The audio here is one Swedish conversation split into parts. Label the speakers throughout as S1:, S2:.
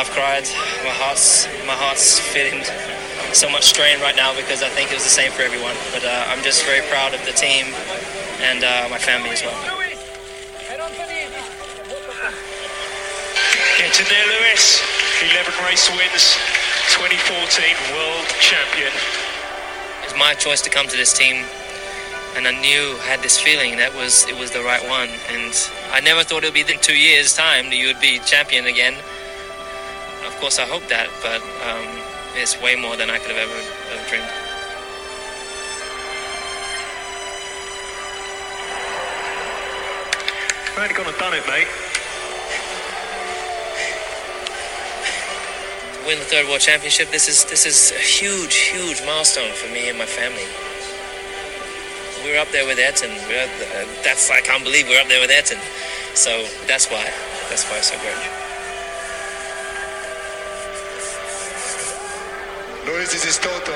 S1: I've cried. My heart's my heart's feeling so much strain right now because I think it was the same for everyone. But uh, I'm just very proud of the team and uh, my family as well.
S2: Getting there, Lewis. 11 race wins, 2014 world champion.
S1: It was my choice to come to this team, and I knew had this feeling that was it was the right one. And I never thought it would be in two years' time that you would be champion again. Of course, I hope that, but um, it's way more than I could have ever, ever dreamed.
S2: You've only gone and done it, mate.
S1: To win the third world championship, this is this is a huge, huge milestone for me and my family. We're up there with Eton. We're there, that's I can't believe we're up there with Eton. So that's why. That's why it's so great.
S3: Louis, this is Toto.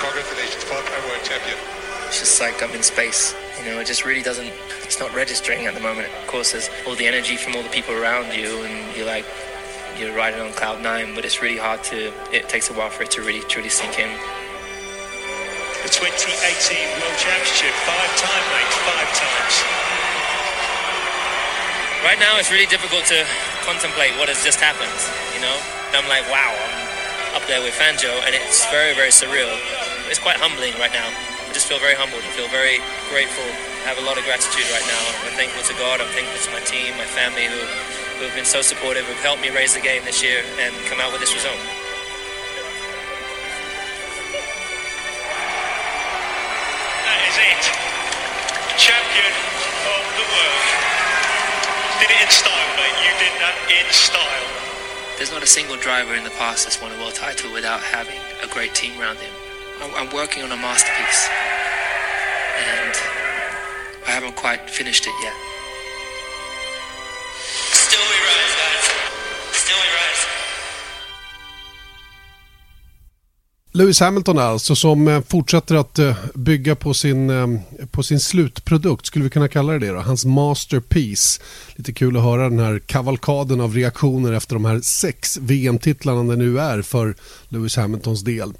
S3: Congratulations, five-time world champion.
S1: It's just like I'm in space. You know, it just really doesn't. It's not registering at the moment. Of course, there's all the energy from all the people around you, and you're like, you're riding on cloud nine. But it's really hard to. It takes a while for it to really truly sink in.
S2: The 2018 world championship, five time, mate, five times.
S1: Right now, it's really difficult to contemplate what has just happened. You know, I'm like, wow, I'm up there with Fanjo, and it's very, very surreal. It's quite humbling right now. I just feel very humbled. I feel very grateful. I have a lot of gratitude right now. I'm thankful to God. I'm thankful to my team, my family, who who have been so supportive, who've helped me raise the game this year and come out with this result.
S2: That is it. Champion of the world. Did it in style, mate. You did that in style.
S1: There's not a single driver in the past that's won a world title without having a great team around him. I'm, working on a masterpiece, and I haven't quite finished it yet.
S4: Lewis Hamilton alltså som eh, fortsätter att eh, bygga på sin, eh, på sin slutprodukt, skulle vi kunna kalla det det då? Hans masterpiece. Lite kul att höra den här kavalkaden av reaktioner efter de här sex VM-titlarna det nu är för Lewis Hamiltons del.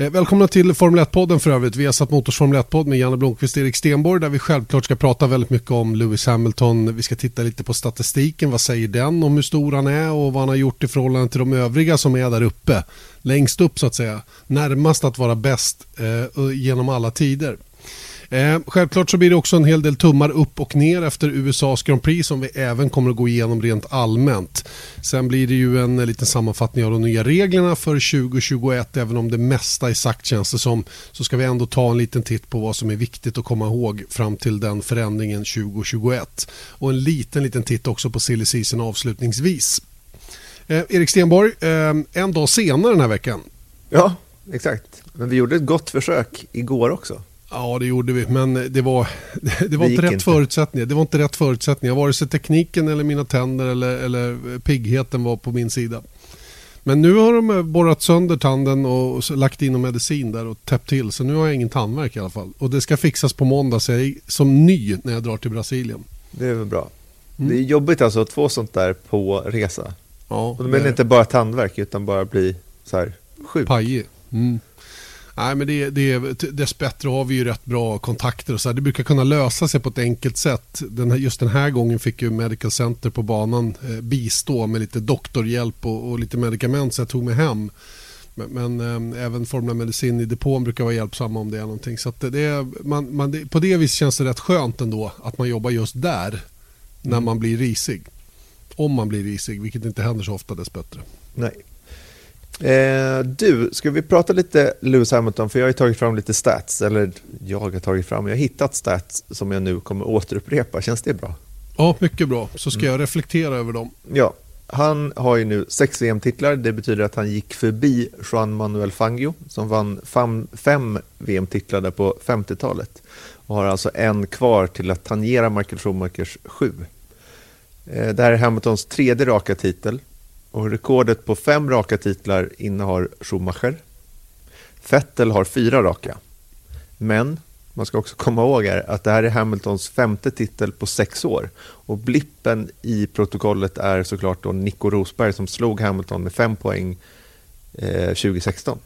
S4: Eh, välkomna till Formel 1-podden för övrigt. Vi har satt Motors Formel 1-podd med Janne Blomqvist och Erik Stenborg där vi självklart ska prata väldigt mycket om Lewis Hamilton. Vi ska titta lite på statistiken. Vad säger den om hur stor han är och vad han har gjort i förhållande till de övriga som är där uppe. Längst upp så att säga. Närmast att vara bäst eh, genom alla tider. Eh, självklart så blir det också en hel del tummar upp och ner efter USAs Grand Prix som vi även kommer att gå igenom rent allmänt. Sen blir det ju en eh, liten sammanfattning av de nya reglerna för 2021 även om det mesta är sagt känns det som så ska vi ändå ta en liten titt på vad som är viktigt att komma ihåg fram till den förändringen 2021 och en liten liten titt också på silly season avslutningsvis. Eh, Erik Stenborg, eh, en dag senare den här veckan
S5: Ja, exakt. Men vi gjorde ett gott försök igår också.
S4: Ja, det gjorde vi, men det var, det var
S5: Det
S4: inte rätt
S5: inte.
S4: förutsättningar. Det var inte rätt förutsättningar. Vare sig tekniken eller mina tänder eller, eller piggheten var på min sida. Men nu har de borrat sönder tanden och lagt in medicin där och täppt till. Så nu har jag ingen tandvärk i alla fall. Och det ska fixas på måndag så jag är som ny när jag drar till Brasilien.
S5: Det är väl bra.
S4: Mm.
S5: Det är jobbigt alltså att få sånt där på resa.
S4: Ja,
S5: Och då menar inte bara tandvärk utan bara bli så här sjuk.
S4: Pajig. Mm. Nej, men det, det, dessbättre har vi ju rätt bra kontakter och så här. Det brukar kunna lösa sig på ett enkelt sätt. Den här, just den här gången fick ju Medical Center på banan eh, bistå med lite doktorhjälp och, och lite medicament så jag tog mig hem. Men, men eh, även Formula Medicin i depån brukar vara hjälpsamma om det är någonting. Så det, är- man, man, det, på det viset känns det rätt skönt ändå att man jobbar just där när man blir risig. Om man blir risig, vilket inte händer så ofta dessbättre.
S5: Nej. Eh, du, ska vi prata lite Lewis Hamilton? För jag har tagit fram lite stats, eller jag har tagit fram, jag har hittat stats som jag nu kommer återupprepa. Känns det bra?
S4: Ja, mycket bra. Så ska jag reflektera över dem.
S5: Ja, han har ju nu sex VM-titlar. Det betyder att han gick förbi Juan Manuel Fangio som vann fem, fem VM-titlar där på 50-talet och har alltså en kvar till att tangera Michael Schumachers sju. Eh, det här är Hamiltons tredje raka titel och rekordet på fem raka titlar innehar Schumacher. Vettel har fyra raka. Men man ska också komma ihåg här att det här är Hamiltons femte titel på sex år. Och blippen i protokollet är såklart då Nico Rosberg som slog Hamilton med fem poäng eh, 2016.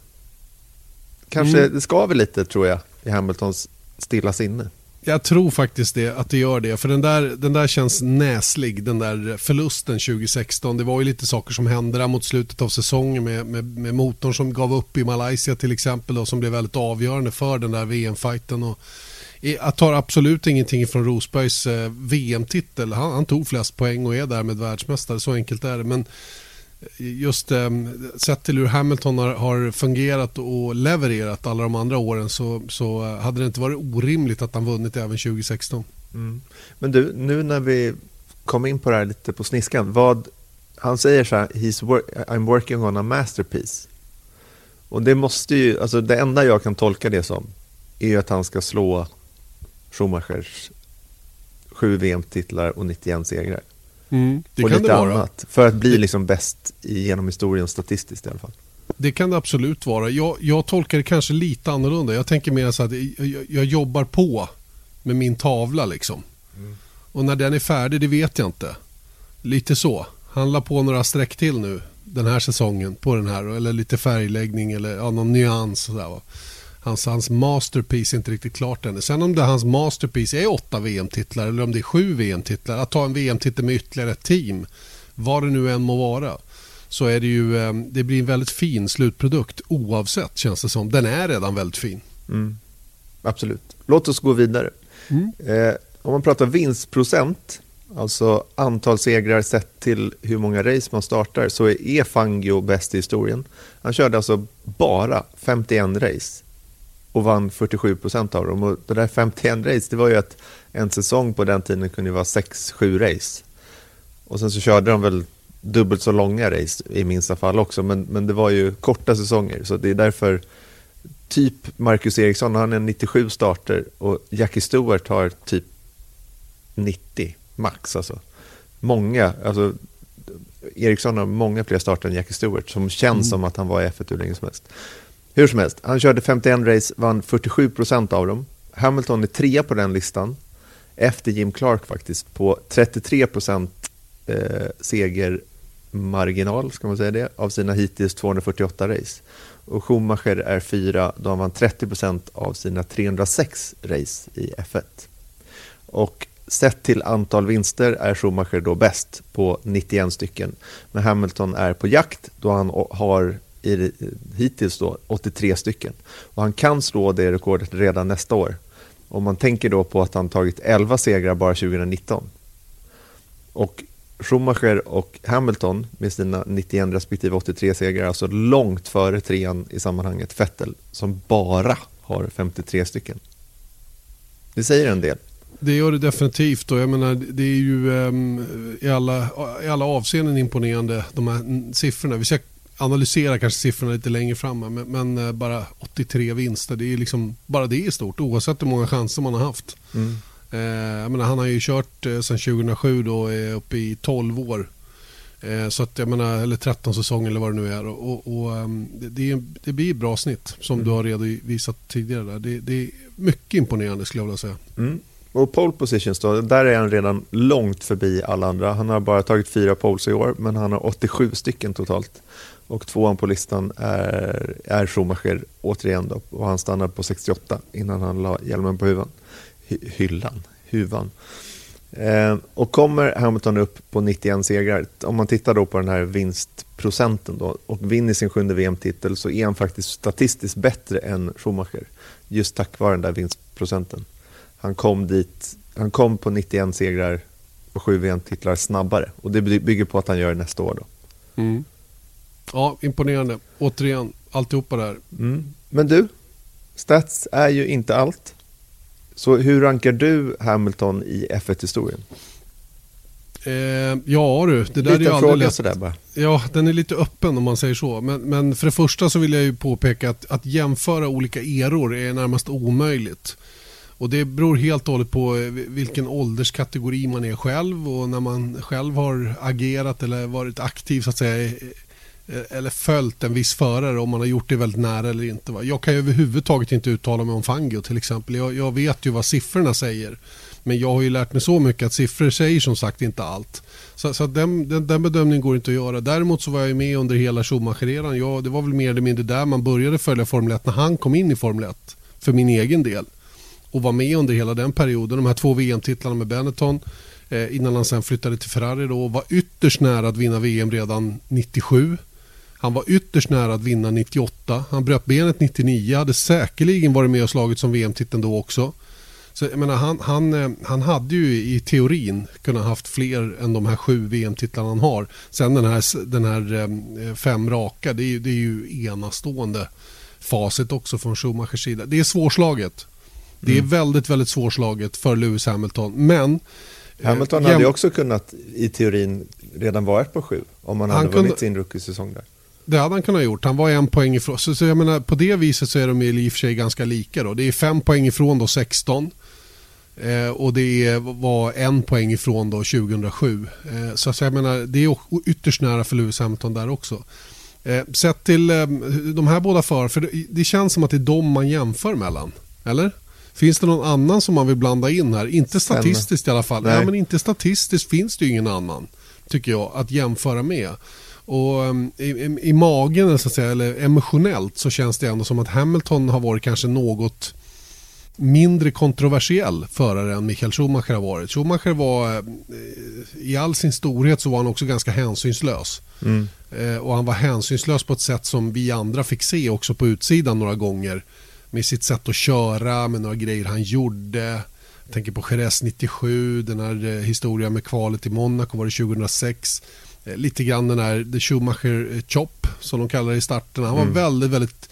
S5: Kanske
S4: Mm.
S5: det skaver lite tror jag i Hamiltons stilla sinne.
S4: Jag tror faktiskt det, att det gör det. För den där, den där känns näslig, den där förlusten 2016. Det var ju lite saker som hände där mot slutet av säsongen med, med, med motorn som gav upp i Malaysia till exempel och som blev väldigt avgörande för den där VM-fighten. Jag tar absolut ingenting från Rosbergs eh, VM-titel. Han, han tog flest poäng och är därmed världsmästare, så enkelt är det. Men just eh, sett till hur Hamilton har, har fungerat och levererat alla de andra åren så, så eh, hade det inte varit orimligt att han vunnit även 2016.
S5: Mm. Men du, nu när vi kom in på det här lite på sniskan. Vad, han säger så här, He's work, I'm working on a masterpiece. Och det måste ju, alltså det enda jag kan tolka det som är ju att han ska slå Schumachers sju VM-titlar och 91 segrar.
S4: Det
S5: och
S4: kan
S5: lite
S4: det vara.
S5: annat. För att bli liksom bäst genom historien statistiskt i alla fall.
S4: Det kan det absolut vara. Jag, jag tolkar det kanske lite annorlunda. Jag tänker mer så att jag, jag, jobbar på med min tavla liksom. Och när den är färdig, det vet jag inte. Lite så. Han la på några streck till nu den här säsongen på den här. Eller lite färgläggning eller ja, någon nyans. Sådär, va. Hans, hans masterpiece är inte riktigt klart ännu. Sen om det hans masterpiece är åtta VM-titlar eller om det är sju VM-titlar. Att ta en VM-titel med ytterligare ett team. Vad det nu än må vara. Så är det ju, eh, det blir en väldigt fin slutprodukt oavsett känns det som. Den är redan väldigt fin.
S5: Mm. Absolut. Låt oss gå vidare. Eh, om man pratar vinstprocent, alltså antal segrar sett till hur många race man startar, så är Fangio bäst i historien. Han körde alltså bara 51 race och vann 47 procent av dem. Och det där 51 race, det var ju att en säsong på den tiden kunde vara 6-7 race. Och sen så körde de väl dubbelt så långa race i minsta fall också, men, men det var ju korta säsonger, så det är därför typ Marcus Eriksson, han är 97 starter och Jackie Stewart har typ 90 max alltså. Många, alltså Eriksson har många fler starter än Jackie Stewart som känns som att han var i F1 hur länge som helst. Hur som helst, han körde 51 race, vann 47 procent av dem. Hamilton är trea på den listan, efter Jim Clark faktiskt, på 33 procent eh, segermarginal, ska man säga det, av sina hittills 248 race. Och Schumacher är fyra, då han vann 30 procent av sina 306 race i F1. Och sett till antal vinster är Schumacher då bäst på 91 stycken. Men Hamilton är på jakt då han har i, det- hittills då 83 stycken. Och han kan slå det rekordet redan nästa år. Om man tänker då på att han tagit 11 segrar bara 2019. Och Schumacher och Hamilton med sina 91 respektive 83 segrar, alltså långt före trean i sammanhanget, Vettel, som bara har 53 stycken. Det säger en del.
S4: Det gör det definitivt och jag menar det är ju um, i, alla, i alla avseenden imponerande de här siffrorna. Vi ska analysera kanske siffrorna lite längre fram men, men eh, bara 83 vinster, det är liksom, bara det är stort oavsett hur många chanser man har haft. Eh, jag menar, han har ju kört eh, sedan 2007 då, eh, uppe i 12 år. Eh, så att jag menar, eller 13 säsonger eller vad det nu är. Och, och, ehm, det, det, är, det blir bra snitt som du har redovisat tidigare. Där. Det, det är mycket imponerande skulle jag vilja säga.
S5: Mm. Och pole positions då, där är han redan långt förbi alla andra. Han har bara tagit fyra poles i år, men han har 87 stycken totalt. Och tvåan på listan är, är Schumacher återigen då, och han stannade på 68 innan han la hjälmen på huvan. Hy, hyllan, huvan. Eh, och kommer Hamilton upp på 91 segrar, om man tittar då på den här vinstprocenten då, och vinner sin sjunde VM-titel så är han faktiskt statistiskt bättre än Schumacher. Just tack vare den där vinstprocenten. Han kom dit, han kom på 91 segrar och sju VM-titlar snabbare. Och det bygger på att han gör det nästa år då. Mm.
S4: Ja, imponerande. Återigen, alltihopa där.
S5: Mm. Men du, stats är ju inte allt. Så hur rankar du Hamilton i F1-historien?
S4: Eh, ja du, det där är ju
S5: Liten
S4: aldrig lätt.
S5: sådär bara.
S4: Ja, den är lite öppen om man säger så. Men, men för det första så vill jag ju påpeka att, att jämföra olika eror är närmast omöjligt. Och det beror helt och hållet på eh, vilken ålderskategori man är själv och när man själv har agerat eller varit aktiv så att säga Eh, eller följt en viss förare om man har gjort det väldigt nära eller inte. Va? Jag kan ju överhuvudtaget inte uttala mig om Fangio till exempel. Jag, jag vet ju vad siffrorna säger. Men jag har ju lärt mig så mycket att siffror säger som sagt inte allt. Så, så den, den, den bedömningen går inte att göra. Däremot så var jag ju med under hela Schumacher-eran. Ja, det var väl mer eller mindre där man började följa Formel 1 när han kom in i Formel 1. För min egen del. Och var med under hela den perioden. De här två VM-titlarna med Benetton. Eh, innan han sen flyttade till Ferrari då. Och var ytterst nära att vinna VM redan 97. Han var ytterst nära att vinna 98. Han bröt benet 99. Hade säkerligen varit med och slagit som VM-titeln då också. Så jag menar, han, han, eh, han hade ju i teorin kunnat haft fler än de här sju VM-titlarna han har. Sen den här, den här eh, fem raka, det är, ju- det är ju enastående facit också från Schumachers sida. Det är svårslaget. Det är
S5: Mm.
S4: väldigt, väldigt svårslaget för Lewis Hamilton. Men... eh,
S5: Hamilton hade ju också kunnat i teorin redan varit på sju om han,
S4: Han
S5: hade vunnit
S4: kunde-
S5: sin rookie-säsong där.
S4: Det hade han kunnat ha gjort. Han var en poäng ifrån. Så, så jag menar, på det viset så är de i och för sig ganska lika. Då. Det är fem poäng ifrån då 16. Eh, och det är, var en poäng ifrån då 2007. Eh, så, så jag menar, det är ytterst nära för Lewis Hamilton där också. Eh, sett till eh, de här båda för, för det, det känns som att det är de man jämför mellan. Eller? Finns det någon annan som man vill blanda in här? Inte statistiskt i alla fall.
S5: Nej.
S4: Nej. men inte statistiskt finns det ju ingen annan, tycker jag, att jämföra med. Och um, i, i, magen, så att säga, eller emotionellt, så känns det ändå som att Hamilton har varit kanske något mindre kontroversiell förare än Michael Schumacher har varit. Schumacher var, eh, i all sin storhet så var han också ganska hänsynslös.
S5: Mm.
S4: Eh, och han var hänsynslös på ett sätt som vi andra fick se också på utsidan några gånger. Med sitt sätt att köra, med några grejer han gjorde. Jag tänker på Jerez 97, den här eh, historien med kvalet i Monaco var det 2006. Eh, lite grann den här The Schumacher eh, Chop som de kallar det i starten. Han var
S5: Mm.
S4: väldigt, väldigt,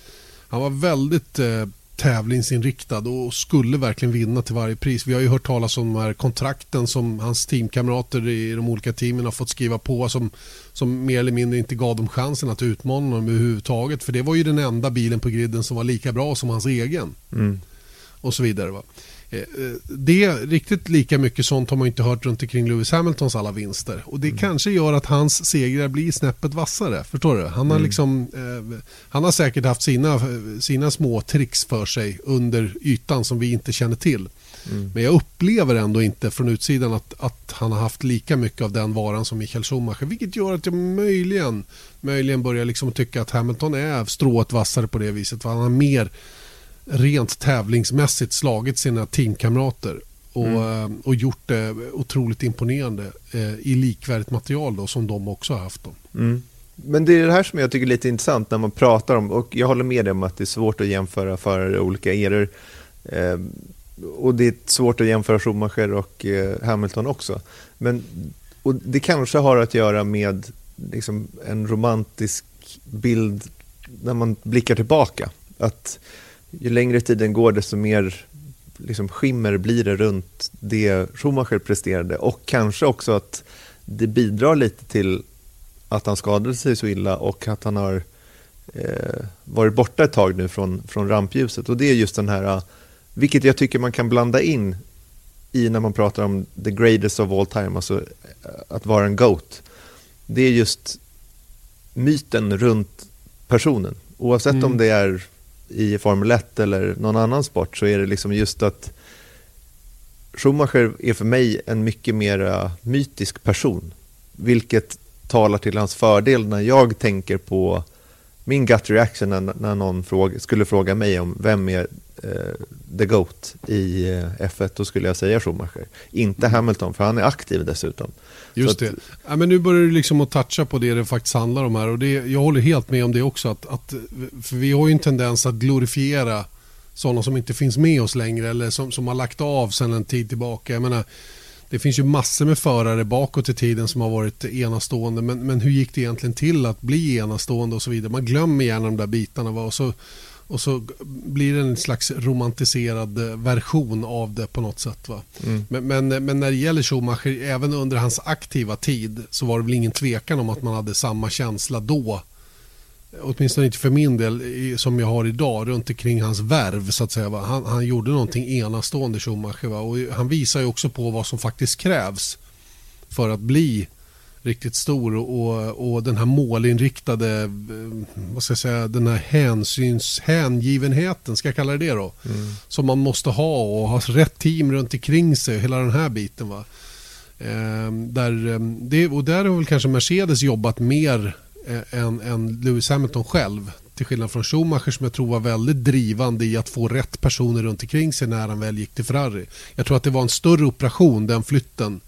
S4: han var väldigt eh, tävlingsinriktad och skulle verkligen vinna till varje pris. Vi har ju hört talas om de här kontrakten som hans teamkamrater i de olika teamen har fått skriva på som, som mer eller mindre inte gav dem chansen att utmana honom överhuvudtaget. För det var ju den enda bilen på griden som var lika bra som hans egen
S5: Mm.
S4: och så vidare. Va? Eh, eh, Det riktigt lika mycket sånt har man inte hört runt omkring Lewis Hamiltons alla vinster. Och det kanske gör att hans segrar blir snäppet vassare. Förstår du? Han har, liksom, eh, han har säkert haft sina, sina små tricks för sig under ytan som vi inte känner till. Men jag upplever ändå inte från utsidan att, att han har haft lika mycket av den varan som Michael Schumacher. Vilket gör att jag möjligen, möjligen börjar liksom tycka att Hamilton är strået vassare på det viset. För han har mer rent tävlingsmässigt slagit sina teamkamrater och, eh, och gjort det otroligt imponerande eh, i likvärdigt material då, som de också har haft. Då.
S5: Mm. Men det är det här som jag tycker är lite intressant när man pratar om, och jag håller med dig om att det är svårt att jämföra förare i olika eror. Eh, och det är svårt att jämföra Schumacher och eh, Hamilton också. Men och det kanske har att göra med liksom, en romantisk bild när man blickar tillbaka. Att ju längre tiden går desto mer liksom, skimmer blir det runt det Schumacher presterade och kanske också att det bidrar lite till att han skadade sig så illa och att han har eh, varit borta ett tag nu från, från rampljuset. Och det är just den här, eh, vilket jag tycker man kan blanda in i när man pratar om the greatest of all time, alltså eh, att vara en GOAT. Det är just myten runt personen. Oavsett
S4: Mm.
S5: om det är i Formel 1 eller någon annan sport så är det liksom just att Schumacher är för mig en mycket mer mytisk person. Vilket talar till hans fördel när jag tänker på min gut reaction när, när någon fråga, skulle fråga mig om vem är the GOAT i eh, F1, då skulle jag säga Schumacher. Inte Hamilton, för han är aktiv dessutom.
S4: Just
S5: att-
S4: det. Ja, men nu börjar du liksom att toucha på det det faktiskt handlar om här. Och det, jag håller helt med om det också. Att, att, för vi har ju en tendens att glorifiera sådana som inte finns med oss längre eller som, som har lagt av sedan en tid tillbaka. Jag menar, det finns ju massor med förare bakåt i tiden som har varit enastående. Men, men hur gick det egentligen till att bli enastående och så vidare? Man glömmer gärna de där bitarna. Va? Och, så, Och så blir det en slags romantiserad eh, version av det på något sätt. Va?
S5: Mm.
S4: Men, men, men, när det gäller Schumacher, även under hans aktiva tid så var det väl ingen tvekan om att man hade samma känsla då. Åtminstone inte för min del som jag har idag runt omkring hans värv så att säga. Va? Han, han gjorde någonting enastående Schumacher. Va? Och han visar ju också på vad som faktiskt krävs för att bli riktigt stor och, och den här målinriktade, eh, vad ska jag säga, den här hänsyns, hängivenheten, ska jag kalla det det då? Mm. Som man måste ha och ha rätt team runt omkring sig, hela den här biten. Va? Ehm, där, ehm, det, och där har väl kanske Mercedes jobbat mer eh, än, än Lewis Hamilton själv. Till skillnad från Schumacher som jag tror var väldigt drivande i att få rätt personer runt omkring sig när han väl gick till Ferrari. Jag tror att det var en större operation den flytten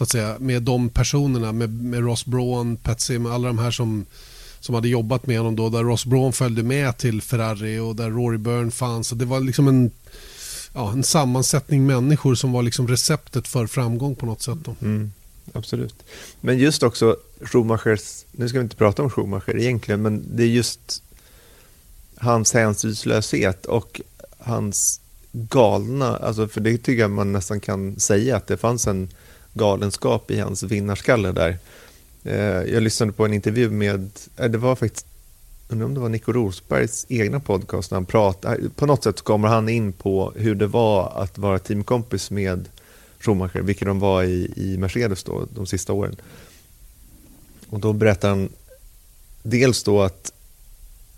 S4: så att säga, med de personerna, med, med Ross Braun, Pat Sim, alla de här som, som hade jobbat med honom då, där Ross Braun följde med till Ferrari och där Rory Byrne fanns. Och det var liksom en, ja, en sammansättning människor som var liksom receptet för framgång på något sätt.
S5: Mm, absolut. Men just också Schumachers, nu ska vi inte prata om Schumacher egentligen, men det är just hans hänsynslöshet och hans galna, alltså för det tycker jag man nästan kan säga att det fanns en galenskap i hans vinnarskalle där. Eh, jag lyssnade på en intervju med, eh, det var faktiskt, undrar om det var Nico Rosbergs egna podcast, när han pratade, eh, på något sätt kommer han in på hur det var att vara teamkompis med Schumacher, vilket de var i, i Mercedes då, de sista åren. Och då berättar han dels då att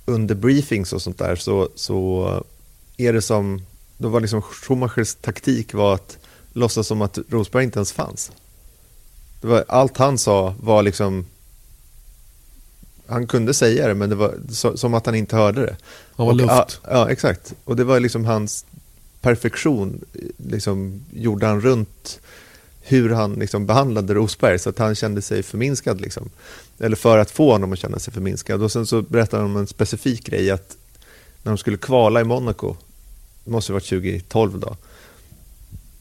S5: under briefings och sånt där så, så är det som, då var liksom Schumachers taktik var att låtsas som att Rosberg inte ens fanns. Det var, allt han sa var liksom han kunde säga det men det var så, som att han inte hörde det.
S4: Han var luft.
S5: Ja, ja, exakt. Och det var liksom hans perfektion liksom gjorde han runt hur han liksom behandlade Rosberg så att han kände sig förminskad. Liksom. Eller för att få honom att känna sig förminskad. Och sen så berättade han om en specifik grej att när de skulle kvala i Monaco, det måste ha varit 2012 då,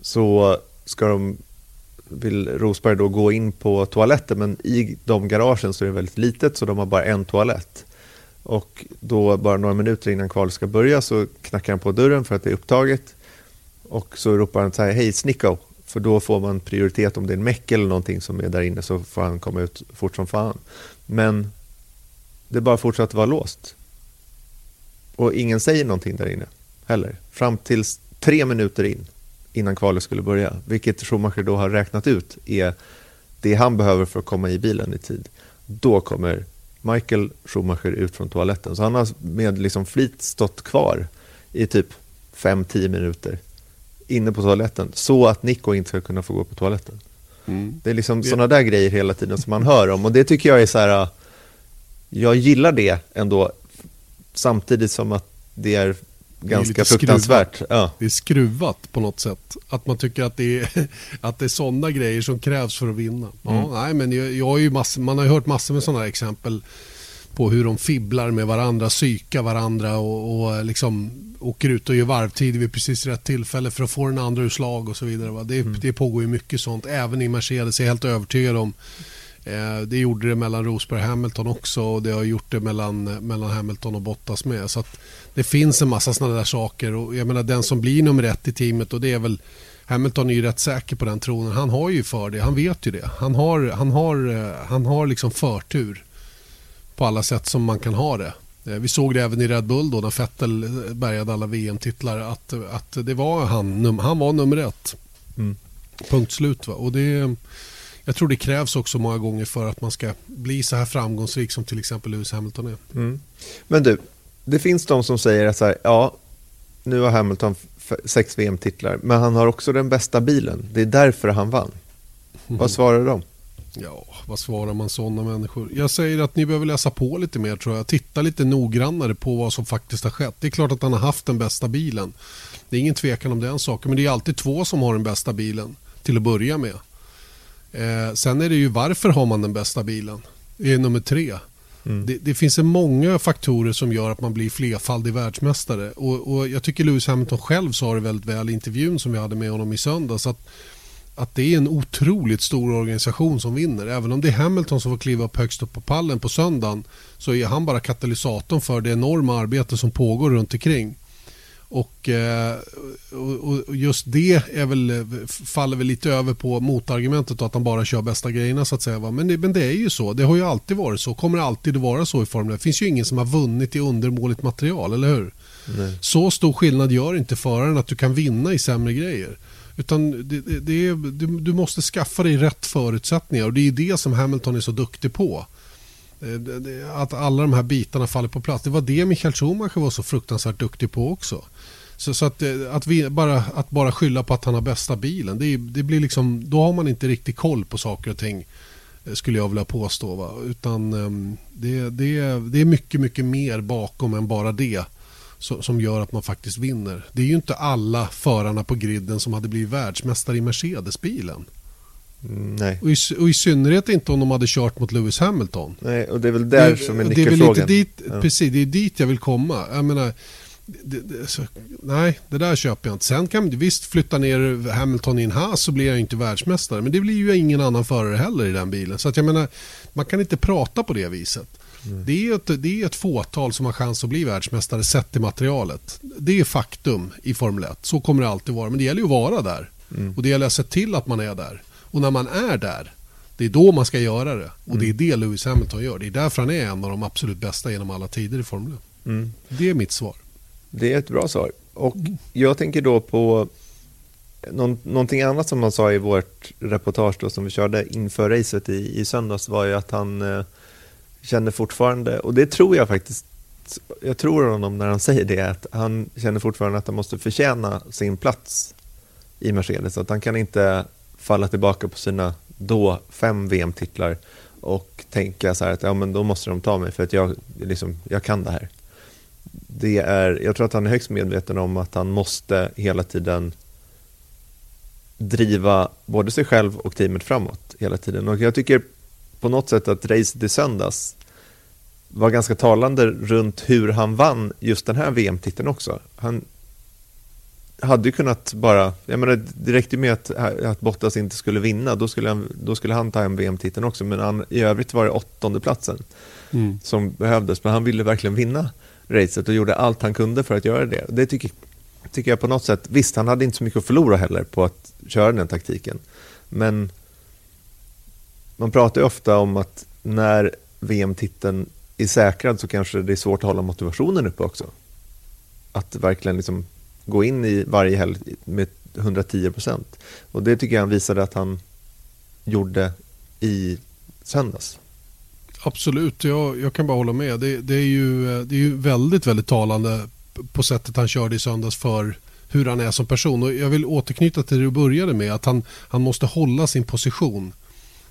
S5: så ska de, vill Rosberg då gå in på toaletten men i de garagen så är det väldigt litet så de har bara en toalett. Och då bara några minuter innan kvalet ska börja så knackar han på dörren för att det är upptaget. Och så ropar han så här, hej Snicko, för då får man prioritet om det är en meck eller någonting som är där inne så får han komma ut fort som fan. Men det bara fortsatte vara låst. Och ingen säger någonting där inne heller. Fram till tre minuter in innan kvalet skulle börja. Vilket Schumacher då har räknat ut är det han behöver för att komma i bilen i tid. Då kommer Michael Schumacher ut från toaletten. Så han har med liksom flit stått kvar i typ 5-10 minuter inne på toaletten så att Nico inte ska kunna få gå på toaletten. Mm. Det är liksom sådana där grejer hela tiden som man hör om och det tycker jag är så här, jag gillar det ändå samtidigt som att det är ganska fruktansvärt. Ja.
S4: Det är skruvat på något sätt. Att man tycker att det är, att det är sådana grejer som krävs för att vinna. Ja, mm. nej, men jag, jag har ju massor, man har ju hört massor med sådana exempel på hur de fibblar med varandra, psykar varandra och, och liksom åker ut och gör varvtid vid precis rätt tillfälle för att få den andra ur slag och så vidare. Va? Det, mm. det pågår ju mycket sånt, även i Mercedes. Jag är helt övertygad om Eh, det gjorde det mellan Rosberg och Hamilton också och det har gjort det mellan, mellan Hamilton och Bottas med. Så det finns en massa sådana där saker och jag menar den som blir nummer ett i teamet och det är väl Hamilton är ju rätt säker på den tronen. Han har ju för det, han vet ju det. Han har, han har, eh, han har liksom förtur på alla sätt som man kan ha det. Eh, vi såg det även i Red Bull då när Vettel bärgade alla VM-titlar att, att det var han, han var nummer ett. Mm. Punkt slut. Va? Och det jag tror det krävs också många gånger för att man ska bli så här framgångsrik som till exempel Lewis Hamilton är.
S5: Mm. Men du, det finns de som säger att så här, ja, nu har Hamilton sex VM-titlar, men han har också den bästa bilen. Det är därför han vann. Mm. Vad svarar de?
S4: Ja, vad svarar man sådana människor? Jag säger att ni behöver läsa på lite mer tror jag. Titta lite noggrannare på vad som faktiskt har skett. Det är klart att han har haft den bästa bilen. Det är ingen tvekan om den saken. Men det är alltid två som har den bästa bilen till att börja med. Eh, sen är det ju varför har man den bästa bilen? Det är nummer tre. Mm. Det, det, finns många faktorer som gör att man blir flerfaldig världsmästare. Och, och, jag tycker Lewis Hamilton själv sa det väldigt väl i intervjun som vi hade med honom i söndags. Att, att det är en otroligt stor organisation som vinner. Även om det är Hamilton som får kliva upp högst upp på pallen på söndagen så är han bara katalysatorn för det enorma arbete som pågår runt omkring. Och, eh, och, just det är väl, faller väl lite över på motargumentet att han bara kör bästa grejerna så att säga. Men det, men det är ju så. Det har ju alltid varit så. Kommer alltid att vara så i Formel 1. Det finns ju ingen som har vunnit i undermåligt material, eller hur? Nej. Så stor skillnad gör inte föraren att du kan vinna i sämre grejer. Utan det, det, det är, du, du, måste skaffa dig rätt förutsättningar och det är det som Hamilton är så duktig på. Eh, att alla de här bitarna faller på plats. Det var det Michael Schumacher var så fruktansvärt duktig på också. Så, så att, eh, att, vi, bara, att bara skylla på att han har bästa bilen, det, det, blir liksom, då har man inte riktigt koll på saker och ting eh, skulle jag vilja påstå. Va? Utan um, det, det, det är mycket, mycket mer bakom än bara det som gör att man faktiskt vinner. Det är ju inte alla förarna på griden som hade blivit världsmästare i Mercedes-bilen.
S5: Mm, nej.
S4: Och, i, och i synnerhet inte om de hade kört mot Lewis Hamilton.
S5: Nej, och det är väl där det, som är nyckelfrågan. Det är
S4: dit, ja. Precis, det är dit jag vill komma. Jag menar, det, det, så, nej, det där köper jag inte. Sen kan man visst flytta ner Hamilton i en Haas så blir jag inte världsmästare. Men det blir ju ingen annan förare heller i den bilen. Så att jag menar, man kan inte prata på det viset. Mm. Det, är ett, det är ett fåtal som har chans att bli världsmästare sett till materialet. Det är faktum i Formel 1. Så kommer det alltid vara. Men det gäller ju att vara där. Mm. Och det gäller att se till att man är där. Och när man är där, det är då man ska göra det. Och det är mm. det Lewis Hamilton gör. Det är därför han är en av de absolut bästa genom alla tider i Formel 1. Mm. Det är mitt svar.
S5: Det är ett bra svar. Och jag tänker då på någonting annat som han sa i vårt reportage då, som vi körde inför racet i, i söndags var ju att han eh, känner fortfarande, och det tror jag faktiskt, jag tror honom när han säger det, att han känner fortfarande att han måste förtjäna sin plats i Mercedes. Att han kan inte falla tillbaka på sina då fem VM-titlar och tänka så här att ja, men då måste de ta mig för att jag, liksom, jag kan det här. Det är, jag tror att han är högst medveten om att han måste hela tiden driva både sig själv och teamet framåt hela tiden. Och jag tycker på något sätt att racet i söndags var ganska talande runt hur han vann just den här VM-titeln också. Han hade ju kunnat bara, jag menar det räckte med att, att Bottas inte skulle vinna, då skulle han, då skulle han ta hem VM-titeln också, men han, i övrigt var det åttonde platsen mm. som behövdes, men han ville verkligen vinna racet och gjorde allt han kunde för att göra det. Det tycker, tycker jag på något sätt, visst han hade inte så mycket att förlora heller på att köra den taktiken, men man pratar ju ofta om att när VM-titeln är säkrad så kanske det är svårt att hålla motivationen uppe också. Att verkligen liksom gå in i varje helg med 110 procent. Och det tycker jag han visade att han gjorde i söndags.
S4: Absolut, jag, jag kan bara hålla med. Det, det, är ju, det är ju väldigt, väldigt talande på sättet han körde i söndags för hur han är som person. Och jag vill återknyta till det du började med, att han, han måste hålla sin position.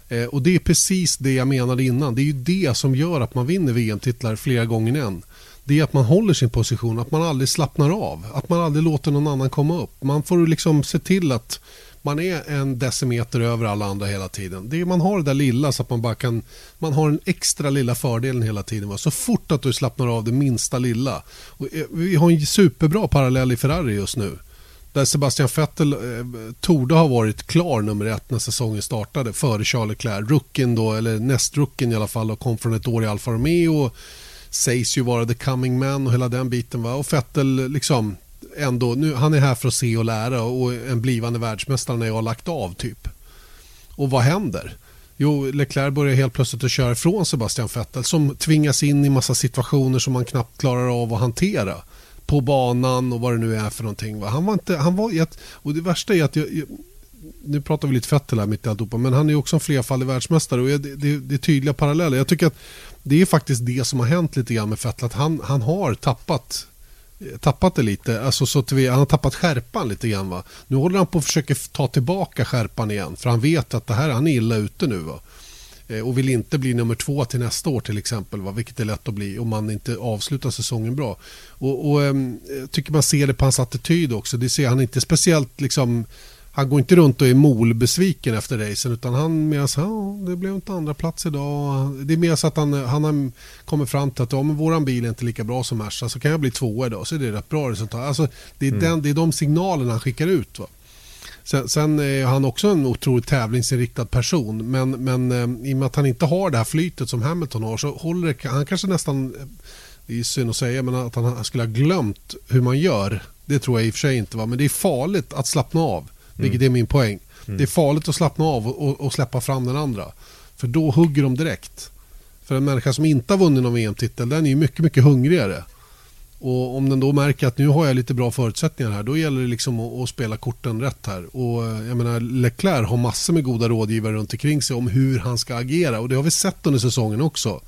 S4: Eh, och det är precis det jag menade innan. Det är ju det som gör att man vinner VM-titlar flera gånger än. Det är att man håller sin position, att man aldrig slappnar av. Att man aldrig låter någon annan komma upp. Man får liksom se till att man är en decimeter över alla andra hela tiden. Det är, man har det där lilla så att man bara kan... Man har den extra lilla fördelen hela tiden. Va? Så fort att du slappnar av det minsta lilla. Och eh, vi har en superbra parallell i Ferrari just nu. Där Sebastian Vettel eh, torde ha varit klar nummer ett när säsongen startade före Charles Leclerc. Rucken då, eller nästrucken i alla fall, och kom från ett år i Alfa Romeo. Sägs ju vara the coming man och hela den biten. Va? Och Vettel liksom ändå, nu, han är här för att se och lära och en blivande världsmästare när jag har lagt av typ. Och vad händer? Jo, Leclerc börjar helt plötsligt att köra ifrån Sebastian Vettel som tvingas in i massa situationer som man knappt klarar av att hantera på banan och vad det nu är för någonting. Han var inte, han var, och det värsta är att jag, nu pratar vi lite Fettel här mitt i alltihopa, men han är också en flerfaldig världsmästare och det, det, det är tydliga paralleller. Jag tycker att det är faktiskt det som har hänt lite grann med Fettel, att han, han har tappat tappat det lite. Alltså så att vi, han har tappat skärpan lite grann. Va? Nu håller han på att försöka ta tillbaka skärpan igen. För han vet att det här, han är illa ute nu. Va? Eh, och vill inte bli nummer två till nästa år till exempel. Va? Vilket är lätt att bli om man inte avslutar säsongen bra. Och, och jag tycker man ser det på hans attityd också. Det ser han inte speciellt liksom han går inte runt och är molbesviken efter racen utan han mer så ja, det blev inte andra plats idag. Det är mer så att han, han har kommit fram till att ja, men våran bil är inte lika bra som Merca så kan jag bli tvåa idag så är det rätt bra resultat. Alltså, det, är mm. den, det är de signalerna han skickar ut. Va? Sen, sen är han också en otroligt tävlingsinriktad person. Men, men eh, i och med att han inte har det här flytet som Hamilton har så håller det, han kanske nästan, det är synd att säga, men att han skulle ha glömt hur man gör. Det tror jag i och för sig inte. Va? Men det är farligt att slappna av, vilket är min poäng. Det är farligt att slappna av och, och, och släppa fram den andra. För då hugger de direkt. För en människa som inte har vunnit någon VM-titel, den är ju mycket, mycket hungrigare. Och om den då märker att nu har jag lite bra förutsättningar här, då gäller det liksom att, att spela korten rätt här. Och eh, jag menar, Leclerc har massor med goda rådgivare runt omkring sig om hur han ska agera. Och det har vi sett under säsongen också.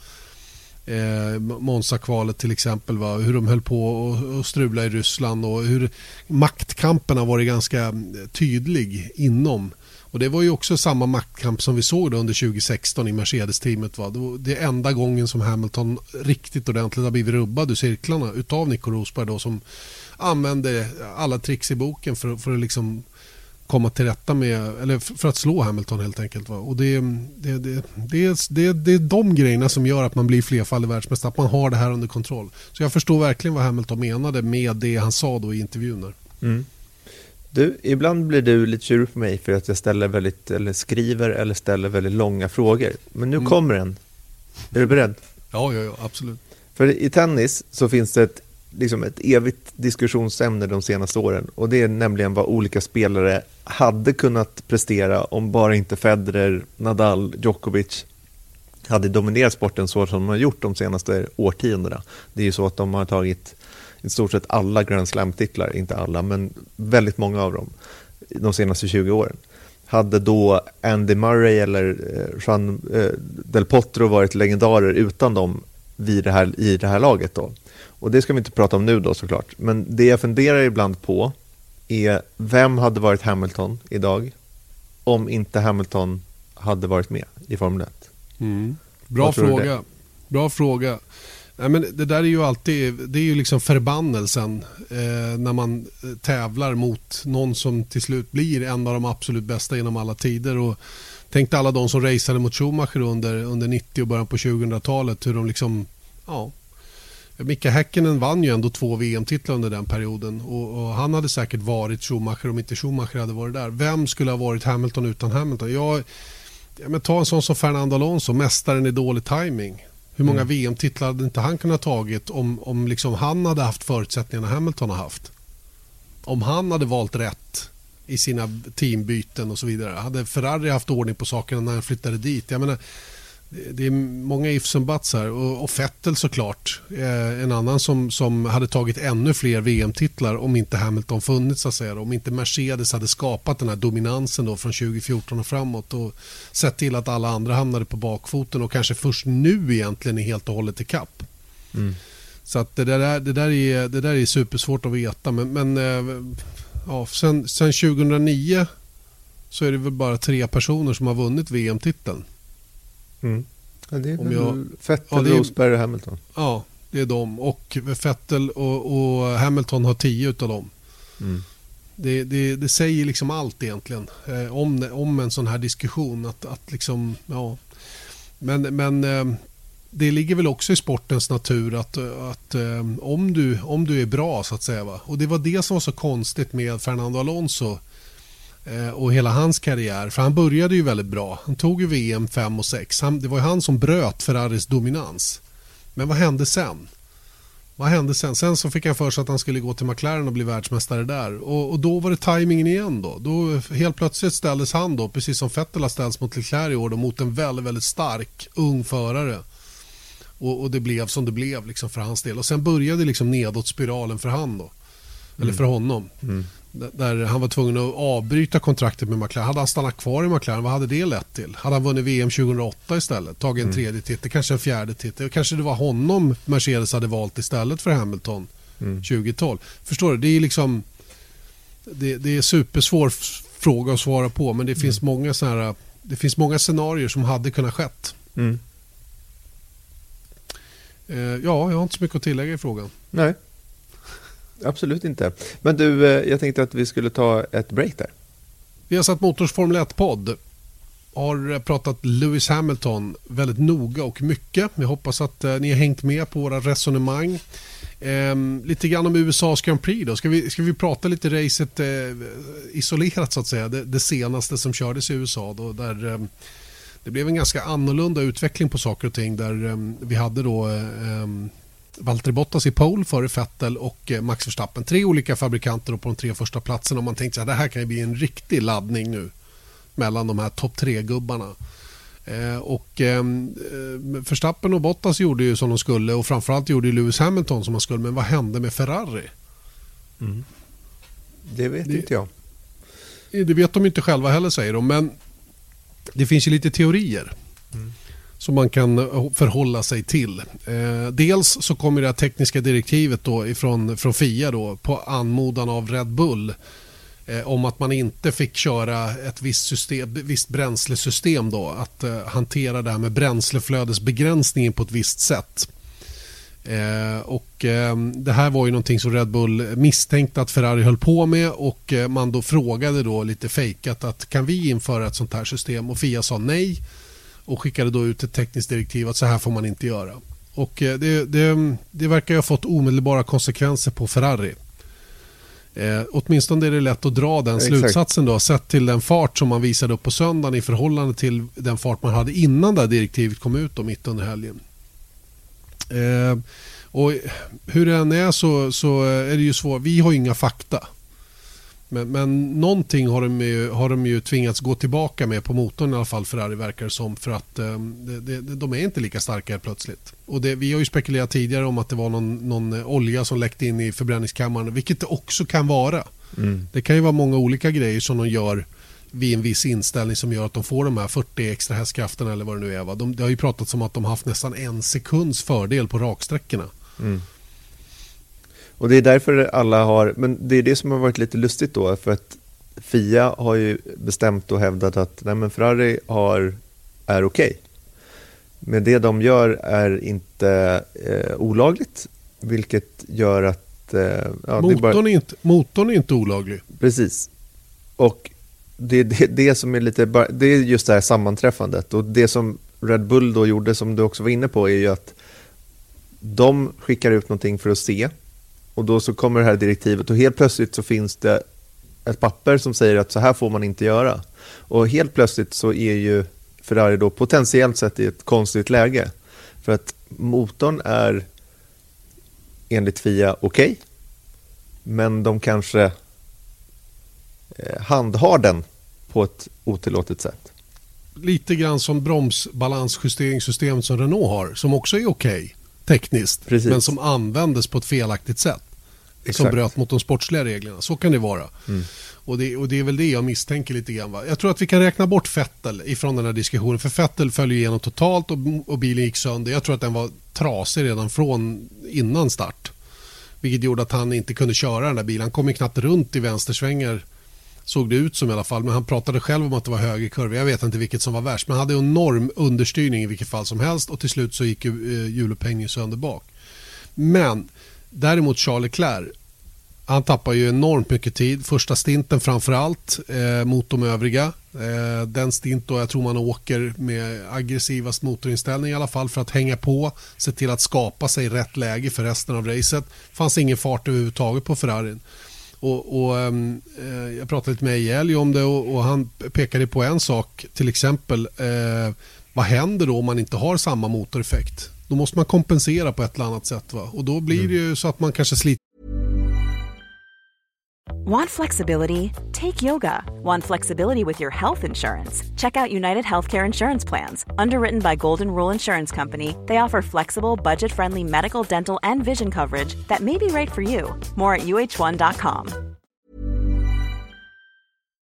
S4: Eh, Monza-kvalet till exempel, va? hur de höll på att strula i Ryssland och hur maktkampen har varit ganska eh, tydlig inom och Det var ju också samma maktkamp som vi såg då under 2016 i Mercedes-teamet. Va? Det är enda gången som Hamilton riktigt ordentligt har blivit rubbad ur cirklarna utav Nico Rosberg då, som använde alla tricks i boken för, för att liksom komma till rätta med, eller för att slå Hamilton helt enkelt. Va? Och det, det, det, det, det, det är de grejerna som gör att man blir flerfaldig världsmästare, att man har det här under kontroll. Så jag förstår verkligen vad Hamilton menade med det han sa då i intervjun.
S5: Mm. Du, ibland blir du lite tjurig på mig för att jag ställer väldigt, eller skriver eller ställer väldigt långa frågor. Men nu mm. kommer en. Är du beredd?
S4: Ja, ja, ja, absolut.
S5: För i tennis så finns det ett, liksom ett evigt diskussionsämne de senaste åren och det är nämligen vad olika spelare hade kunnat prestera om bara inte Federer, Nadal, Djokovic hade dominerat sporten så som de har gjort de senaste årtiondena. Det är ju så att de har tagit i stort sett alla Grand Slam-titlar, inte alla, men väldigt många av dem de senaste 20 åren. Hade då Andy Murray eller eh, Jean eh, Del Potro varit legendarer utan dem vid det här, i det här laget då? Och det ska vi inte prata om nu då såklart, men det jag funderar ibland på är vem hade varit Hamilton idag om inte Hamilton hade varit med i Formel 1?
S4: Mm. Bra fråga. Bra fråga. Nej, men det där är ju alltid det är ju liksom förbannelsen eh, när man eh, tävlar mot någon som till slut blir en av de absolut bästa genom alla tider. Och tänk alla de som raceade mot Schumacher under, under 90 och början på 2000-talet. Hur de liksom, ja, Micke Häkkinen vann ju ändå två VM-titlar under den perioden och, och, han hade säkert varit Schumacher om inte Schumacher hade varit där. Vem skulle ha varit Hamilton utan Hamilton? Jag, ja, men ta en sån som Fernando Alonso, mästaren i dålig timing. Hur många mm. VM-titlar hade inte han kunnat tagit om, om liksom han hade haft förutsättningarna Hamilton har haft? Om han hade valt rätt i sina teambyten och så vidare. Hade Ferrari haft ordning på sakerna när han flyttade dit? Jag menar, det är många ifs och buts här. Och, och Vettel såklart. Eh, en annan som, som hade tagit ännu fler VM-titlar om inte Hamilton funnits. Så att säga. Om inte Mercedes hade skapat den här dominansen då från 2014 och framåt och sett till att alla andra hamnade på bakfoten och kanske först nu egentligen är helt och hållet i kapp. Mm. Så att det, där, det, där är, det där är supersvårt att veta. Men, men eh, ja, sen, sen 2009 så är det väl bara tre personer som har vunnit VM-titeln.
S5: Mm. Ja, det är Om jag, Vettel, ja, är, Rosberg och Hamilton.
S4: Ja, det är de. Och Vettel och, och Hamilton har tio av dem. Mm. Det, det, det, säger liksom allt egentligen eh, om, om en sån här diskussion. Att, att liksom, ja. Men, men eh, det ligger väl också i sportens natur att, att eh, om, du, om du är bra så att säga. Va? Och det var det som var så konstigt med Fernando Alonso och hela hans karriär. För han började ju väldigt bra. Han tog ju VM 5 och 6. det var ju han som bröt Ferraris dominans. Men vad hände sen? Vad hände sen? Sen så fick han för sig att han skulle gå till McLaren och bli världsmästare där. Och, och då var det tajmingen igen då. då. Helt plötsligt ställdes han då, precis som Vettel har ställts mot Leclerc i år, då, mot en väldigt, väldigt stark ung förare. Och, och det blev som det blev liksom för hans del. Och sen började liksom nedåtspiralen för han då. Eller mm. för honom. Mm. Där han var tvungen att avbryta kontraktet med McLaren. Hade han stannat kvar i McLaren, vad hade det lett till? Hade han vunnit VM 2008 istället? Tagit en mm. tredje titel, kanske en fjärde titel. Kanske det var honom Mercedes hade valt istället för Hamilton mm. 2012. Förstår du? Det är liksom... Det, det är supersvår fråga att svara på men det finns mm. många såna här, Det finns många scenarier som hade kunnat skett. Mm. Eh, ja, jag har inte så mycket att tillägga i frågan.
S5: Nej. Absolut inte. Men du, eh, jag tänkte att vi skulle ta ett break där.
S4: Vi har satt Motors Formel 1-podd. Har eh, pratat Lewis Hamilton väldigt noga och mycket. Vi hoppas att eh, ni har hängt med på våra resonemang. Eh, lite grann om USAs Grand Prix då. Ska vi, ska vi prata lite racet eh, isolerat så att säga. Det, det, senaste som kördes i USA då, där eh, det blev en ganska annorlunda utveckling på saker och ting där eh, vi hade då eh, ehm, Valtteri Bottas i pole före Vettel och eh, Max Verstappen. Tre olika fabrikanter på de tre första platserna och man tänkte att det här kan bli en riktig laddning nu mellan de här topp tre-gubbarna. Eh, och eh, Verstappen och Bottas gjorde ju som de skulle och framförallt gjorde Lewis Hamilton som han skulle. Men vad hände med Ferrari?
S5: Mm. Det vet det, inte jag.
S4: Det vet de inte själva heller säger de. Men det finns ju lite teorier. Mm som man kan förhålla sig till. Eh, dels så kommer det här tekniska direktivet då ifrån, från FIA då, på anmodan av Red Bull eh, om att man inte fick köra ett visst, system, visst bränslesystem då, att eh, hantera det här med bränsleflödesbegränsningen på ett visst sätt. Eh, och eh, Det här var ju någonting som Red Bull misstänkte att Ferrari höll på med och eh, man då frågade då lite fejkat att kan vi införa ett sånt här system och Fia sa nej och skickade då ut ett tekniskt direktiv att så här får man inte göra. Och eh, det, det, det verkar ha fått omedelbara konsekvenser på Ferrari. Eh, åtminstone är det lätt att dra den Exakt. slutsatsen då sett till den fart som man visade upp på söndagen i förhållande till den fart man hade innan det direktivet kom ut då, mitt under helgen. Eh, och hur det än är så, så är det ju svårt. Vi har inga fakta. Men, men någonting har de, ju, har de ju tvingats gå tillbaka med på motorn i alla fall Ferrari verkar som för att eh, det, det, de är inte lika starka plötsligt. Och det, vi har ju spekulerat tidigare om att det var någon, någon olja som läckte in i förbränningskammaren vilket det också kan vara. Mm. Det kan ju vara många olika grejer som de gör vid en viss inställning som gör att de får de här 40 extra hästkrafterna eller vad det nu är. Va? De, det har ju pratats om att de haft nästan en sekunds fördel på raksträckorna. Mm.
S5: Och det är därför alla har, men det är det som har varit lite lustigt då, för att Fia har ju bestämt och hävdat att nej men Ferrari har, är okej. Okay. Men det de gör är inte eh, olagligt, vilket gör att... Eh,
S4: ja, motorn, är bara... är inte, motorn är inte olaglig.
S5: Precis. Och det är det, det, som är lite, det är just det här sammanträffandet. Och det som Red Bull då gjorde, som du också var inne på, är ju att de skickar ut någonting för att se och då så kommer det här direktivet och helt plötsligt så finns det ett papper som säger att så här får man inte göra. Och helt plötsligt så är ju Ferrari då potentiellt sett i ett konstigt läge. För att motorn är enligt FIA okej, okay, men de kanske eh, handhar den på ett otillåtet sätt.
S4: Lite grann som bromsbalansjusteringssystemet som Renault har, som också är okej. Okay tekniskt Precis. men som användes på ett felaktigt sätt. Exakt. Som bröt mot de sportsliga reglerna. Så kan det vara. Mm. Och, det, och det är väl det jag misstänker lite grann. Va? Jag tror att vi kan räkna bort Fettel ifrån den här diskussionen. För Fettel föll igenom totalt och, och bilen gick sönder. Jag tror att den var trasig redan från innan start. Vilket gjorde att han inte kunde köra den där bilen. Han kom ju knappt runt i vänstersvängar såg det ut som i alla fall. Men han pratade själv om att det var högerkurva. Jag vet inte vilket som var värst. Men han hade enorm understyrning i vilket fall som helst. Och till slut så gick eh, hjulupphängningen sönder bak. Men däremot Charles Leclerc. Han tappar ju enormt mycket tid. Första stinten framför allt eh, mot de övriga. Eh, den stint då jag tror man åker med aggressivast motorinställning i alla fall för att hänga på. Se till att skapa sig rätt läge för resten av racet. fanns ingen fart överhuvudtaget på Ferrarin. Och, och ehm, eh, jag pratade lite med Ejeli om det och, och, han pekade på en sak, till exempel eh, vad händer då om man inte har samma motoreffekt? Då måste man kompensera på ett eller annat sätt va? och då blir det ju så att man kanske sliter
S6: Want flexibility? Take yoga. Want flexibility with your health insurance? Check out United Healthcare Insurance Plans. Underwritten by Golden Rule Insurance Company, they offer flexible, budget friendly medical, dental, and vision coverage that may be right for you. More at uh1.com.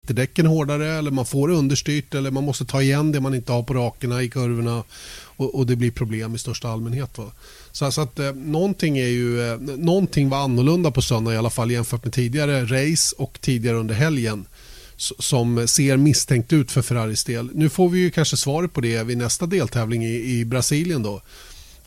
S4: Däcken hårdare eller man får det understyrt eller man måste ta igen det man inte har på rakerna i kurvorna och, och det blir problem i största allmänhet. Va? Så, så att eh, någonting, är ju, eh, någonting var annorlunda på söndag i alla fall jämfört med tidigare race och tidigare under helgen som ser misstänkt ut för Ferraris del. Nu får vi ju kanske svaret på det vid nästa deltävling i, i Brasilien då.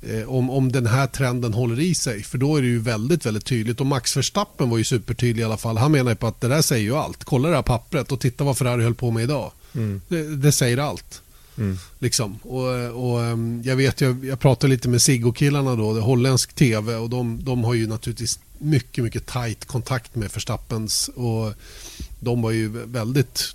S4: Eh, om, om den här trenden håller i sig. För då är det ju väldigt, väldigt tydligt. Och Max Verstappen var ju supertydlig i alla fall. Han menar ju på att det där säger ju allt. Kolla det här pappret och titta vad Ferrari höll på med idag. Mm. Det, det, säger allt. Mm. Liksom. Och, och, ehm, jag vet, jag, jag pratade lite med Siggo-killarna då, det holländsk tv och de, de har ju naturligtvis mycket, mycket tajt kontakt med Verstappens och de var ju väldigt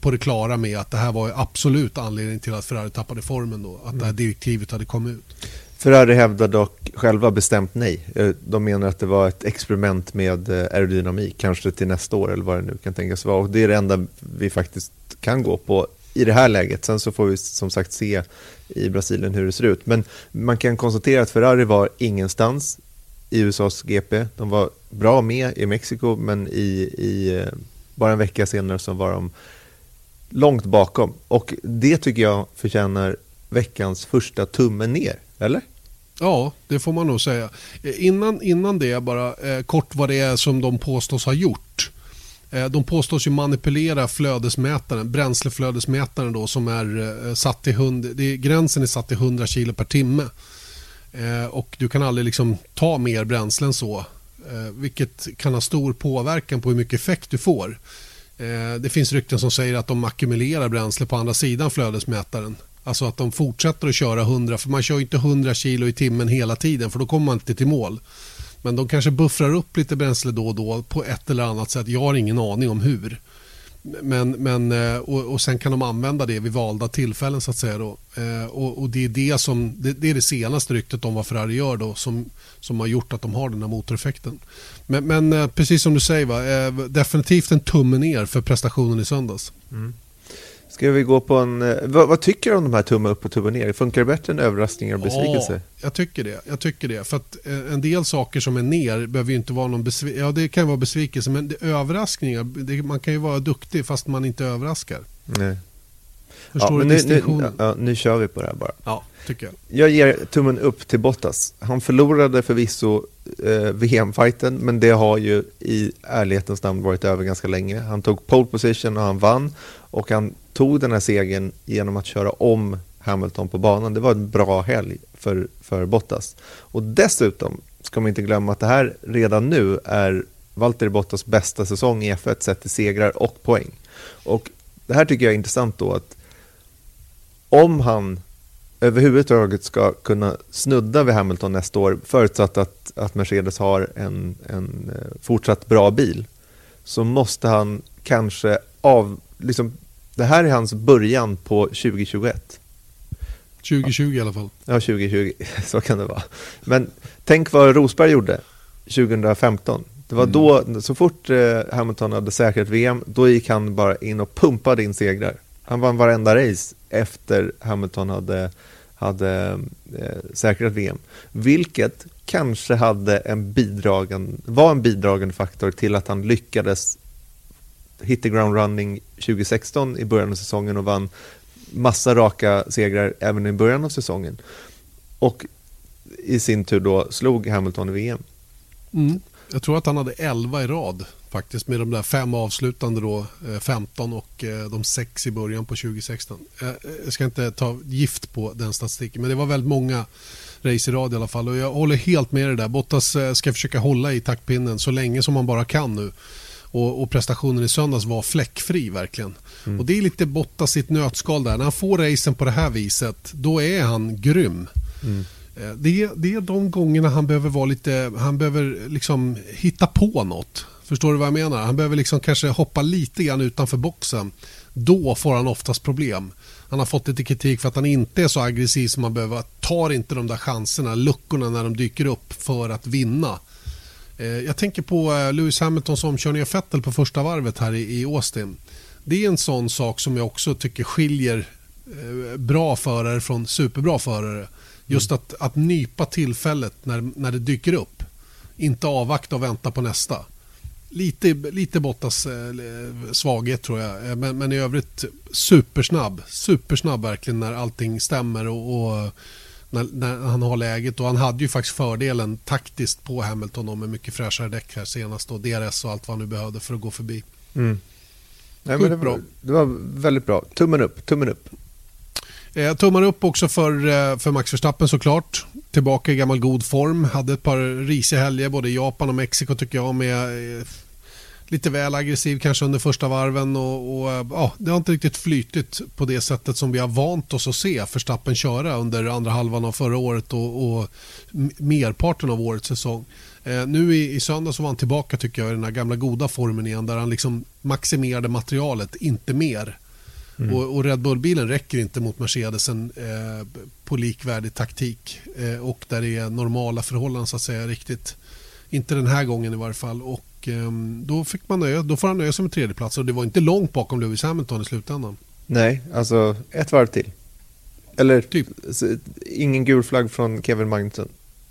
S4: på det klara med att det här var absolut anledningen till att Ferrari tappade formen då, att det här mm. direktivet hade kommit ut.
S5: Ferrari hävdar dock själva bestämt nej. Eh, de menar att det var ett experiment med eh, aerodynamik, kanske till nästa år eller vad det nu kan tänkas vara. Och det är det enda vi faktiskt kan gå på i det här läget. Sen så får vi som sagt se i Brasilien hur det ser ut. Men man kan konstatera att Ferrari var ingenstans i USAs GP. De var bra med i Mexiko, men i, i eh, bara en vecka senare så var de långt bakom. Och det tycker jag förtjänar veckans första tumme ner, eller?
S4: Ja, det får man nog säga. Innan, innan det bara eh, kort vad det är som de påstås ha gjort. Eh, de påstås ju manipulera flödesmätaren, bränsleflödesmätaren då som är eh, satt till 100, det, gränsen är satt till 100 kilo per timme. Eh, och du kan aldrig liksom ta mer bränsle än så. Vilket kan ha stor påverkan på hur mycket effekt du får. Det finns rykten som säger att de ackumulerar bränsle på andra sidan flödesmätaren. Alltså att de fortsätter att köra 100, för man kör inte 100 kilo i timmen hela tiden för då kommer man inte till mål. Men de kanske buffrar upp lite bränsle då och då på ett eller annat sätt. Jag har ingen aning om hur. Men, men, eh, och, och sen kan de använda det vid valda tillfällen så att säga. Då. Eh, och, och det, är det, som, det, det, är det senaste ryktet om vad Ferrari gör då, som, som har gjort att de har den här motoreffekten. Men, men eh, precis som du säger, va, eh, definitivt en tumme ner för prestationen i söndags. Mm.
S5: Ska vi gå på en... Eh, vad, vad, tycker du om de här tumme upp och tumme ner? Funkar det bättre än överraskningar och besvikelse?
S4: Ja, jag tycker det. Jag tycker det. För att eh, en del saker som är ner behöver ju inte vara någon besvikelse. Ja, det kan vara besvikelse, men det överraskningar. Det, man kan ju vara duktig fast man inte överraskar.
S5: Nej.
S4: Förstår
S5: ja,
S4: du distinktionen?
S5: Nu, ja, nu kör vi på det här bara.
S4: Ja, tycker jag.
S5: Jag ger tummen upp till Bottas. Han förlorade förvisso eh, VM-fighten, men det har ju i ärlighetens namn varit över ganska länge. Han tog pole position och han vann. Och han tog den här segern genom att köra om Hamilton på banan. Det var en bra helg för, för Bottas. Och dessutom ska man inte glömma att det här redan nu är Valtteri Bottas bästa säsong i F1 sett till segrar och poäng. Och det här tycker jag är intressant då att om han överhuvudtaget ska kunna snudda vid Hamilton nästa år förutsatt att, att Mercedes har en, en eh, fortsatt bra bil så måste han kanske av, liksom, det här är hans början på 2021.
S4: 2020 i alla fall.
S5: Ja, 2020, så kan det vara. Men tänk vad Rosberg gjorde 2015. Det var mm. då, så fort eh, Hamilton hade säkrat VM, då gick han bara in och pumpade in segrar. Han vann varenda race efter Hamilton hade, hade eh, säkrat VM. Vilket kanske hade en bidragande, var en bidragande faktor till att han lyckades hit the ground running 2016 i början av säsongen och vann massa raka segrar även i början av säsongen. Och i sin tur då slog Hamilton i VM.
S4: Mm. Jag tror att han hade 11 i rad faktiskt med de där fem avslutande då, 15 eh, och eh, de sex i början på 2016. Eh, jag ska inte ta gift på den statistiken men det var väldigt många race i rad i alla fall och jag håller helt med dig där. Bottas ska försöka hålla i taktpinnen så länge som man bara kan nu. Och, och, prestationen i söndags var fläckfri verkligen. Mm. Och det är lite Bottas sitt nötskal där. När han får racen på det här viset, då är han grym. Mm. Det, är, det är de gångerna han behöver vara lite, han behöver liksom hitta på något. Förstår du vad jag menar? Han behöver liksom kanske hoppa lite grann utanför boxen. Då får han oftast problem. Han har fått lite kritik för att han inte är så aggressiv som man behöver. Tar inte de där chanserna, luckorna när de dyker upp för att vinna. Eh, jag tänker på eh, Lewis Hamiltons omkörning av Vettel på första varvet här i Austin. Det är en sån sak som jag också tycker skiljer eh, bra förare från superbra förare. Just att, att nypa tillfället när, när det dyker upp. Inte avvakta och vänta på nästa. Lite, lite Bottas svaghet tror jag. Men, men i övrigt supersnabb. Supersnabb verkligen när allting stämmer och, och när, när, han har läget. Och han hade ju faktiskt fördelen taktiskt på Hamilton då, med mycket fräschare däck här senast och DRS och allt vad han nu behövde för att gå förbi.
S5: Mm. Nej, men det, var, det var väldigt bra. Tummen upp. Tummen upp.
S4: Eh, tummar upp också för, eh, för Max Verstappen såklart. Tillbaka i gammal god form. Hade ett par risiga helger både i Japan och Mexiko tycker jag med eh, lite väl aggressiv kanske under första varven och, och, eh, ja, det har inte riktigt flytit på det sättet som vi har vant oss att se Verstappen köra under andra halvan av förra året och, och merparten av årets säsong. Eh, nu i, i söndag så var han tillbaka tycker jag i den här gamla goda formen igen där han liksom maximerade materialet, inte mer. Mm. Och, och, Red Bull-bilen räcker inte mot Mercedesen eh, på likvärdig taktik eh, och där det är normala förhållanden så att säga riktigt. Inte den här gången i varje fall. Och eh, då, fick man nöja, då får han nöja sig med tredjeplats och det var inte långt bakom Lewis Hamilton i slutändan.
S5: Nej, alltså ett varv till. Eller typ. ingen gul flagg från Kevin Magnusson.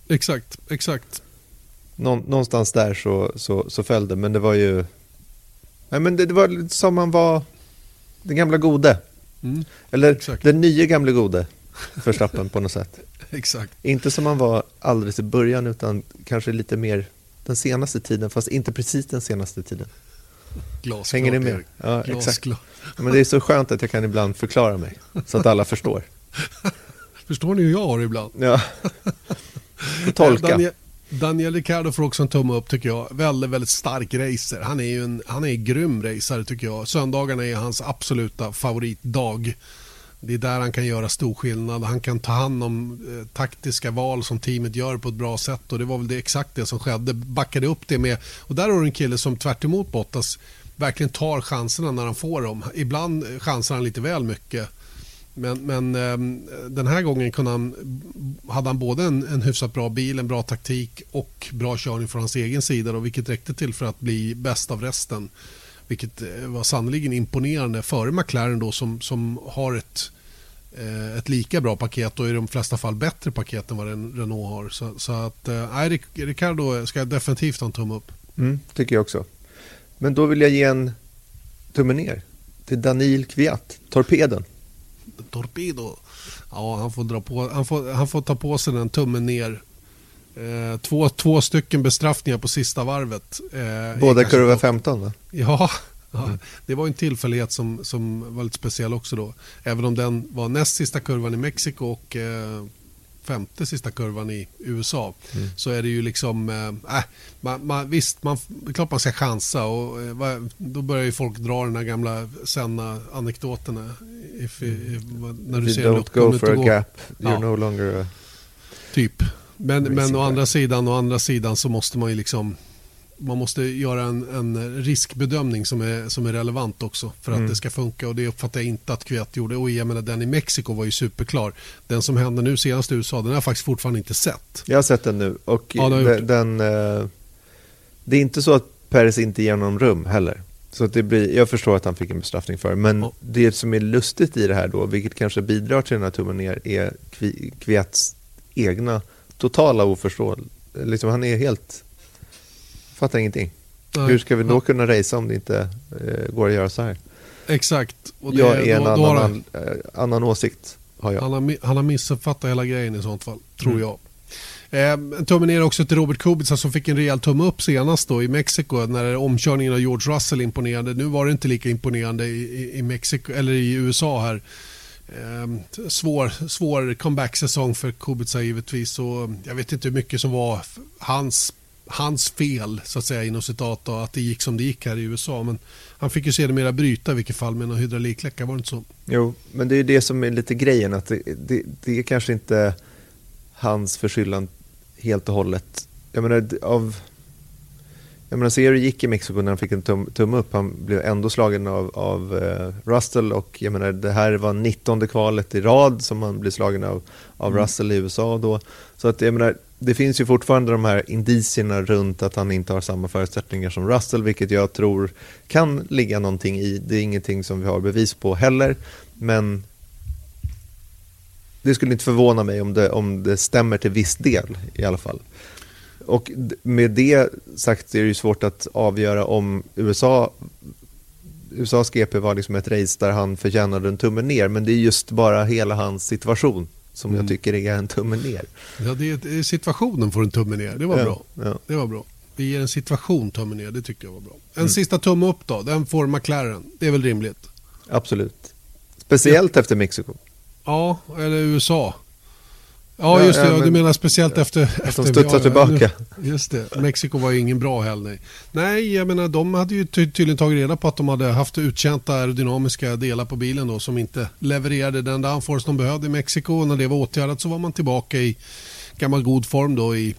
S4: Exakt, exakt.
S5: Nå någonstans där så, så, så föll det, men det var ju... Nej, men det, det var som man var den gamla gode. Mm, Eller exakt. den nya gamla gode Verstappen på något sätt.
S4: exakt.
S5: Inte som man var alldeles i början utan kanske lite mer den senaste tiden, fast inte precis den senaste tiden.
S4: Glasklart,
S5: Hänger ni med? Ja, exakt. Men det är så skönt att jag kan ibland förklara mig så att alla förstår.
S4: Förstår ni hur jag har det ibland?
S5: Ja. Tolka.
S4: Daniel, Daniel Ricciardo får också en tumme upp tycker jag. Väldigt, väldigt stark racer. Han är ju en, han är en grym racer tycker jag. Söndagarna är hans absoluta favoritdag. Det är där han kan göra stor skillnad. Han kan ta hand om eh, taktiska val som teamet gör på ett bra sätt och det var väl det, exakt det som skedde. Backade upp det med, och där har du en kille som tvärt Bottas verkligen tar chanserna när han får dem. Ibland chansar han lite väl mycket men, men ehm, den här gången kunde han, hade han både en, en hyfsat bra bil, en bra taktik och bra körning från hans egen sida. Då, vilket räckte till för att bli bäst av resten. Vilket eh, var sannerligen imponerande före McLaren då, som, som har ett, eh, ett lika bra paket och i de flesta fall bättre paket än vad Renault har. Så, så att, eh, nej, Ricardo ska definitivt ha en tumme upp.
S5: Mm, tycker jag också. Men då vill jag ge en tumme ner till Daniel Kviat, torpeden.
S4: Torpedo. Ja, han får, dra på, han får, han får ta på sig den tummen ner. Eh, två, två stycken bestraffningar på sista varvet.
S5: Eh, Båda kurva 15 va?
S4: Ja, ja mm. det var en tillfällighet som, som var lite speciell också då. Även om den var näst sista kurvan i Mexiko och eh, femte sista kurvan i USA mm. så är det ju liksom, äh, äh, man, man, visst, man, det är klart man ska chansa och äh, då börjar ju folk dra den här gamla Senna-anekdoterna. If, if,
S5: när du if you don't go for a gap, you're ja. no longer a...
S4: Typ. Men, men å andra sidan, å andra sidan så måste man ju liksom man måste göra en, en, riskbedömning som är, som är relevant också för att mm. det ska funka och det uppfattar jag inte att Kviat gjorde. Och jag menar, den i Mexiko var ju superklar. Den som hände nu senast i USA, den har jag faktiskt fortfarande inte sett.
S5: Jag har sett den nu och ja, den, den, eh, det är inte så att Peres inte ger någon rum heller. Så det blir, jag förstår att han fick en bestraffning för men ja. det som är lustigt i det här då, vilket kanske bidrar till den här tummen ner, är Kviats egna totala oförståelse. Liksom, han är helt Fattar ingenting. Nej. Hur ska vi då kunna racea om det inte eh, går att göra så här?
S4: Exakt.
S5: Och det, jag är en då, annan, då han, eh, annan åsikt. Har jag.
S4: Han, har, han har missuppfattat hela grejen i sånt fall, tror mm. jag. Eh, tummen ner också till Robert Kubica som fick en rejäl tumme upp senast då i Mexiko när omkörningen av George Russell imponerade. Nu var det inte lika imponerande i, i, i Mexiko, eller i USA här. Eh, svår, svår comeback-säsong för Kubica givetvis. Och jag vet inte hur mycket som var hans hans fel, så att säga, inom citat, då, att det gick som det gick här i USA. Men han fick ju sedermera bryta i vilket fall med en hydraulikläcka, var det inte så?
S5: Jo, men det är det som är lite grejen, att det, det, det är kanske inte hans förskyllan helt och hållet. Jag menar, av... Jag menar, se hur det gick i Mexiko när han fick en tum, tumme upp. Han blev ändå slagen av, av uh, Russell och jag menar, det här var 19 kvalet i rad som han blev slagen av, av mm. Russell i USA då. Så att jag menar, det finns ju fortfarande de här indicierna runt att han inte har samma förutsättningar som Russell, vilket jag tror kan ligga någonting i. Det är ingenting som vi har bevis på heller, men det skulle inte förvåna mig om det, om det stämmer till viss del i alla fall. Och med det sagt är det ju svårt att avgöra om USA USAs GP var liksom ett race där han förtjänade en tumme ner, men det är just bara hela hans situation som mm. jag tycker är en tumme ner.
S4: Ja, det är, situationen får en tumme ner. Det var ja, bra. Ja. Det var bra. Vi ger en situation tumme ner. Det tycker jag var bra. En mm. sista tumme upp då. Den får McLaren. Det är väl rimligt?
S5: Absolut. Speciellt ja. efter Mexiko.
S4: Ja, eller USA. Ja, just det.
S5: Ja,
S4: Ja, du
S5: men-
S4: menar speciellt efter...
S5: Att de studsar
S4: ja,
S5: tillbaka.
S4: nu- Just det. Mexiko var ju ingen bra helg. Nej. nej, jag menar de hade ju ty tydligen tagit reda på att de hade haft uttjänta aerodynamiska delar på bilen då som inte levererade den downforce de behövde i Mexiko. Och när det var åtgärdat så var man tillbaka i gammal god form då i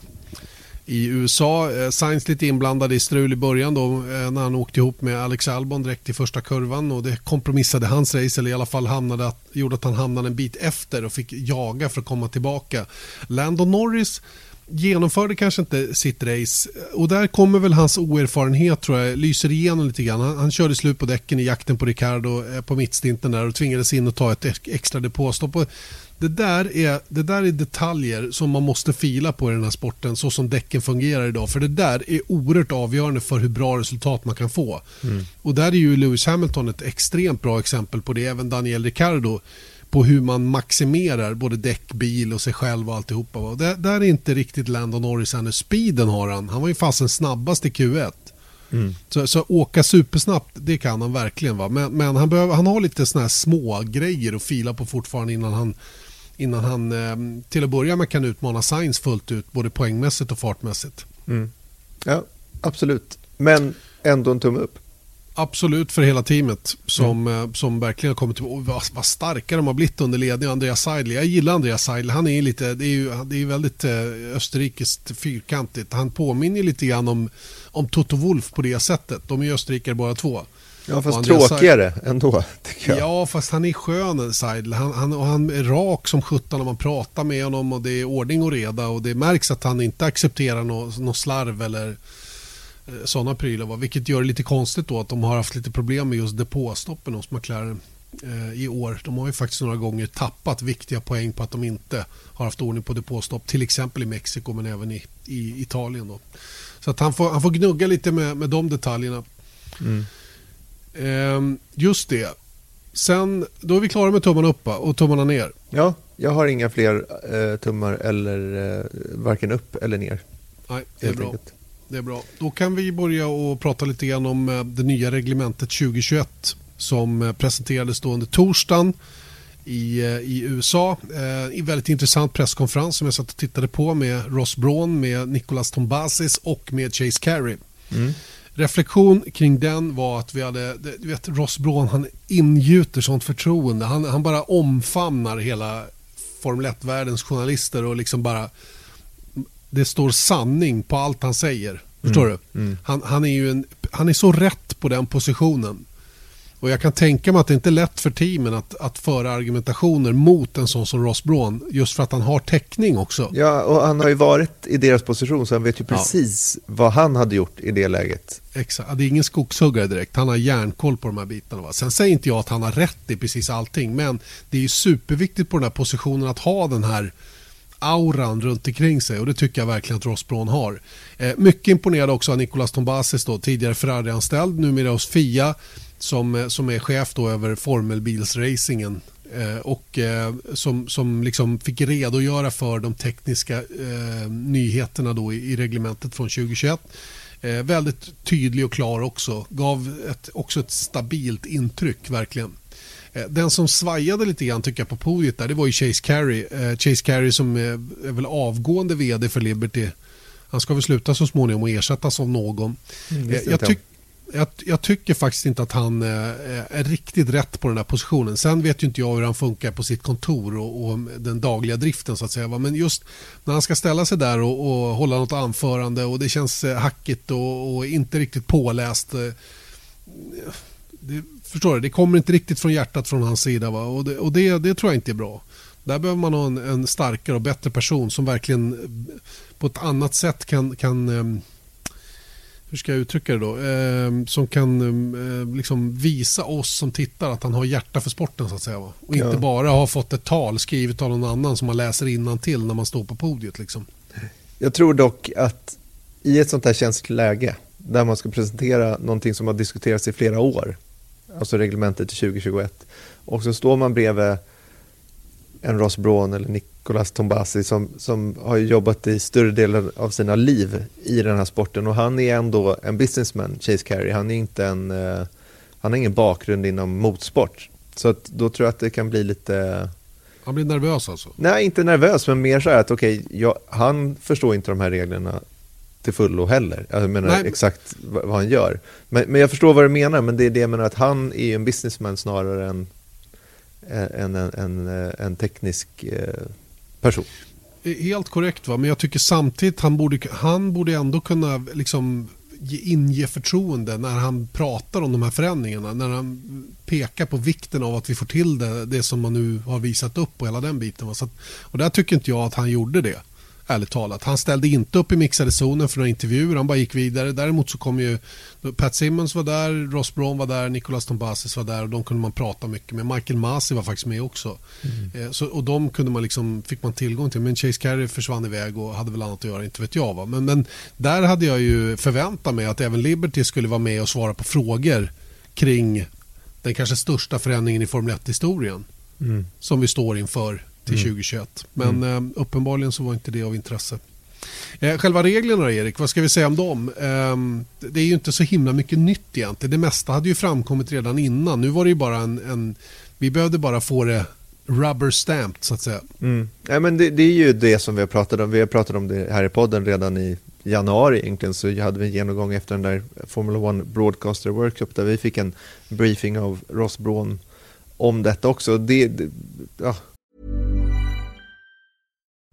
S4: i USA. Eh, Sainz lite inblandad i strul i början då eh, när han åkte ihop med Alex Albon direkt i första kurvan och det kompromissade hans race eller i alla fall hamnade att, gjorde att han hamnade en bit efter och fick jaga för att komma tillbaka. Lando Norris genomförde kanske inte sitt race och där kommer väl hans oerfarenhet tror jag lyser igenom lite grann. Han, han körde slut på däcken i jakten på Ricardo eh, på mittstinten där och tvingades in och ta ett extra depåstopp. Och det där, är, det där är detaljer som man måste fila på i den här sporten så som däcken fungerar idag. För det där är oerhört avgörande för hur bra resultat man kan få. Och där är ju Lewis Hamilton ett extremt bra exempel på det. Även Daniel Ricciardo på hur man maximerar både däck, bil och sig själv och alltihopa. Och där, där är inte riktigt Lando Norris ännu. Speeden har han. Han var ju fasen snabbast i Q1. Så, så åka supersnabbt, det kan han verkligen. Va? Men, men han, behöver, han har lite såna här små grejer att fila på fortfarande innan han, innan han eh, till att börja med kan utmana Sainz fullt ut, både poängmässigt och fartmässigt.
S5: Ja, absolut. Men ändå en tumme upp.
S4: Absolut för hela teamet som, eh, som verkligen har kommit till och vad, vad starka de har blivit under ledning av Andreas Seidel. Jag gillar Andreas Seidel. Han är lite, det är ju det är väldigt eh, österrikiskt fyrkantigt. Han påminner lite grann om, om Toto Wolf på det sättet. De är österrikare båda två.
S5: Ja, fast tråkigare ändå, tycker jag.
S4: Ja, fast han är skön Seidel. Han, han, och han är rak som sjutton när man pratar med honom och det är ordning och reda och det märks att han inte accepterar något nå slarv eller sådana prylar. Va? Vilket gör det lite konstigt då att de har haft lite problem med just depåstoppen hos McLaren eh, i år. De har ju faktiskt några gånger tappat viktiga poäng på att de inte har haft ordning på depåstopp. Till exempel i Mexiko men även i, i Italien. Då. Så att han, får, han får gnugga lite med, med de detaljerna. Ehm, just det. Sen, då är vi klara med tummarna upp och tummarna ner.
S5: Ja, jag har inga fler eh, tummar eller eh, varken upp eller ner.
S4: Nej, det är bra.
S5: enkelt.
S4: Det är bra. Då kan vi börja och prata lite grann om eh, det nya reglementet 2021 som eh, presenterades då under torsdagen i, eh, i USA. Eh, En väldigt intressant presskonferens som jag satt och tittade på med Ross Braun, med Nicolas Tombasis och med Chase Carey. Reflektion kring den var att vi hade, du vet Ross Braun han ingjuter sånt förtroende. Han, han bara omfamnar hela Formel 1-världens journalister och liksom bara det står sanning på allt han säger. Förstår du? Han, han, är ju en, han är så rätt på den positionen. Och jag kan tänka mig att det inte är lätt för teamen att, att föra argumentationer mot en sån som Ross Braun. Just för att han har täckning också.
S5: Ja, och han har ju varit i deras position så han vet ju
S4: Ja.
S5: precis vad han hade gjort i det läget.
S4: Exakt. Ja, Det är ingen skogshuggare direkt. Han har järnkoll på de här bitarna. Va? Sen säger inte jag att han har rätt i precis allting. Men det är ju superviktigt på den här positionen att ha den här auran runt omkring sig och det tycker jag verkligen att Ross Braun har. Eh, mycket imponerad också av Nicolas Tombasis då, tidigare Ferrari-anställd, numera hos FIA som, eh, som är chef då över formelbilsracingen eh, och eh, som, som liksom fick redogöra för de tekniska eh, nyheterna då i, i reglementet från 2021. Eh, väldigt tydlig och klar också. Gav ett, också ett stabilt intryck verkligen. Eh, Den som svajade lite grann tycker jag på podiet där det var ju Chase Carey. Chase Carey som är, är väl avgående vd för Liberty. Han ska väl sluta så småningom och ersättas av någon.
S5: Mm,
S4: jag, tyck, jag, jag tycker faktiskt inte att han eh, eh är riktigt rätt på den här positionen. Sen vet ju inte jag hur han funkar på sitt kontor och, och den dagliga driften så att säga. Men just när han ska ställa sig där och, och hålla något anförande och det känns eh, hackigt och, och inte riktigt påläst. eh, det, förstår du, det kommer inte riktigt från hjärtat från hans sida. Va? Och, det, och det, det tror jag inte är bra. Där behöver man ha en, en starkare och bättre person som verkligen eh, på ett annat sätt kan, kan eh, hur ska jag uttrycka det då? Eh, som kan eh, liksom visa oss som tittar att han har hjärta för sporten så att säga. Va? Och inte
S5: Ja.
S4: bara har fått ett tal skrivet av någon annan som man läser till när man står på podiet. Liksom.
S5: Jag tror dock att i ett sånt här känsligt läge där man ska presentera någonting som har diskuterats i flera år, alltså reglementet till 2021, och så står man bredvid en Ross Braun eller Nicolas Tombasi som, som har jobbat i större delen av sina liv i den här sporten och han är ändå en businessman, Chase Carey. Han är inte en, eh, han har ingen bakgrund inom motorsport. Så att då tror jag att det kan bli lite,
S4: Han blir nervös alltså?
S5: Nej, inte nervös, men mer så här att okej, okay, han förstår inte de här reglerna till fullo heller. Jag menar Nej. exakt vad, vad han gör. Men, men, jag förstår vad du menar, men det är det jag menar att han är en businessman snarare än en, en, en, en teknisk person.
S4: Eh, helt korrekt, va? men jag tycker samtidigt han borde, han borde ändå kunna liksom inge förtroende när han pratar om de här förändringarna. När han pekar på vikten av att vi får till det, det som man nu har visat upp och hela den biten. Så att, och där tycker inte jag att han gjorde det ärligt talat. Han ställde inte upp i mixade zonen för några intervjuer, han bara gick vidare. Däremot så kom ju Pat Simmons var där, Ross Brown var där, Nicolas Tombasis var där och de kunde man prata mycket med. Michael Masi var faktiskt med också. Mm. Eh, så, och de kunde man liksom, fick man tillgång till. Men Chase Carey försvann iväg och hade väl annat att göra, inte vet jag. Va? Men, men där hade jag ju förväntat mig att även Liberty skulle vara med och svara på frågor kring den kanske största förändringen i Formel 1-historien. Mm. Som vi står inför till mm. 2021. Men mm. eh, uppenbarligen så var inte det av intresse. Eh, själva reglerna Erik, vad ska vi säga om dem? Eh, det är ju inte så himla mycket nytt egentligen. Det mesta hade ju framkommit redan innan. Nu var det ju bara en, en vi behövde bara få det rubber stamped så att säga.
S5: Mm. Ja, men det, det, är ju det som vi har pratat om. Vi har pratat om det här i podden redan i januari egentligen så hade vi en genomgång efter den där Formula 1 Broadcaster Workshop där vi fick en briefing av Ross Braun om detta också. Det, det ja,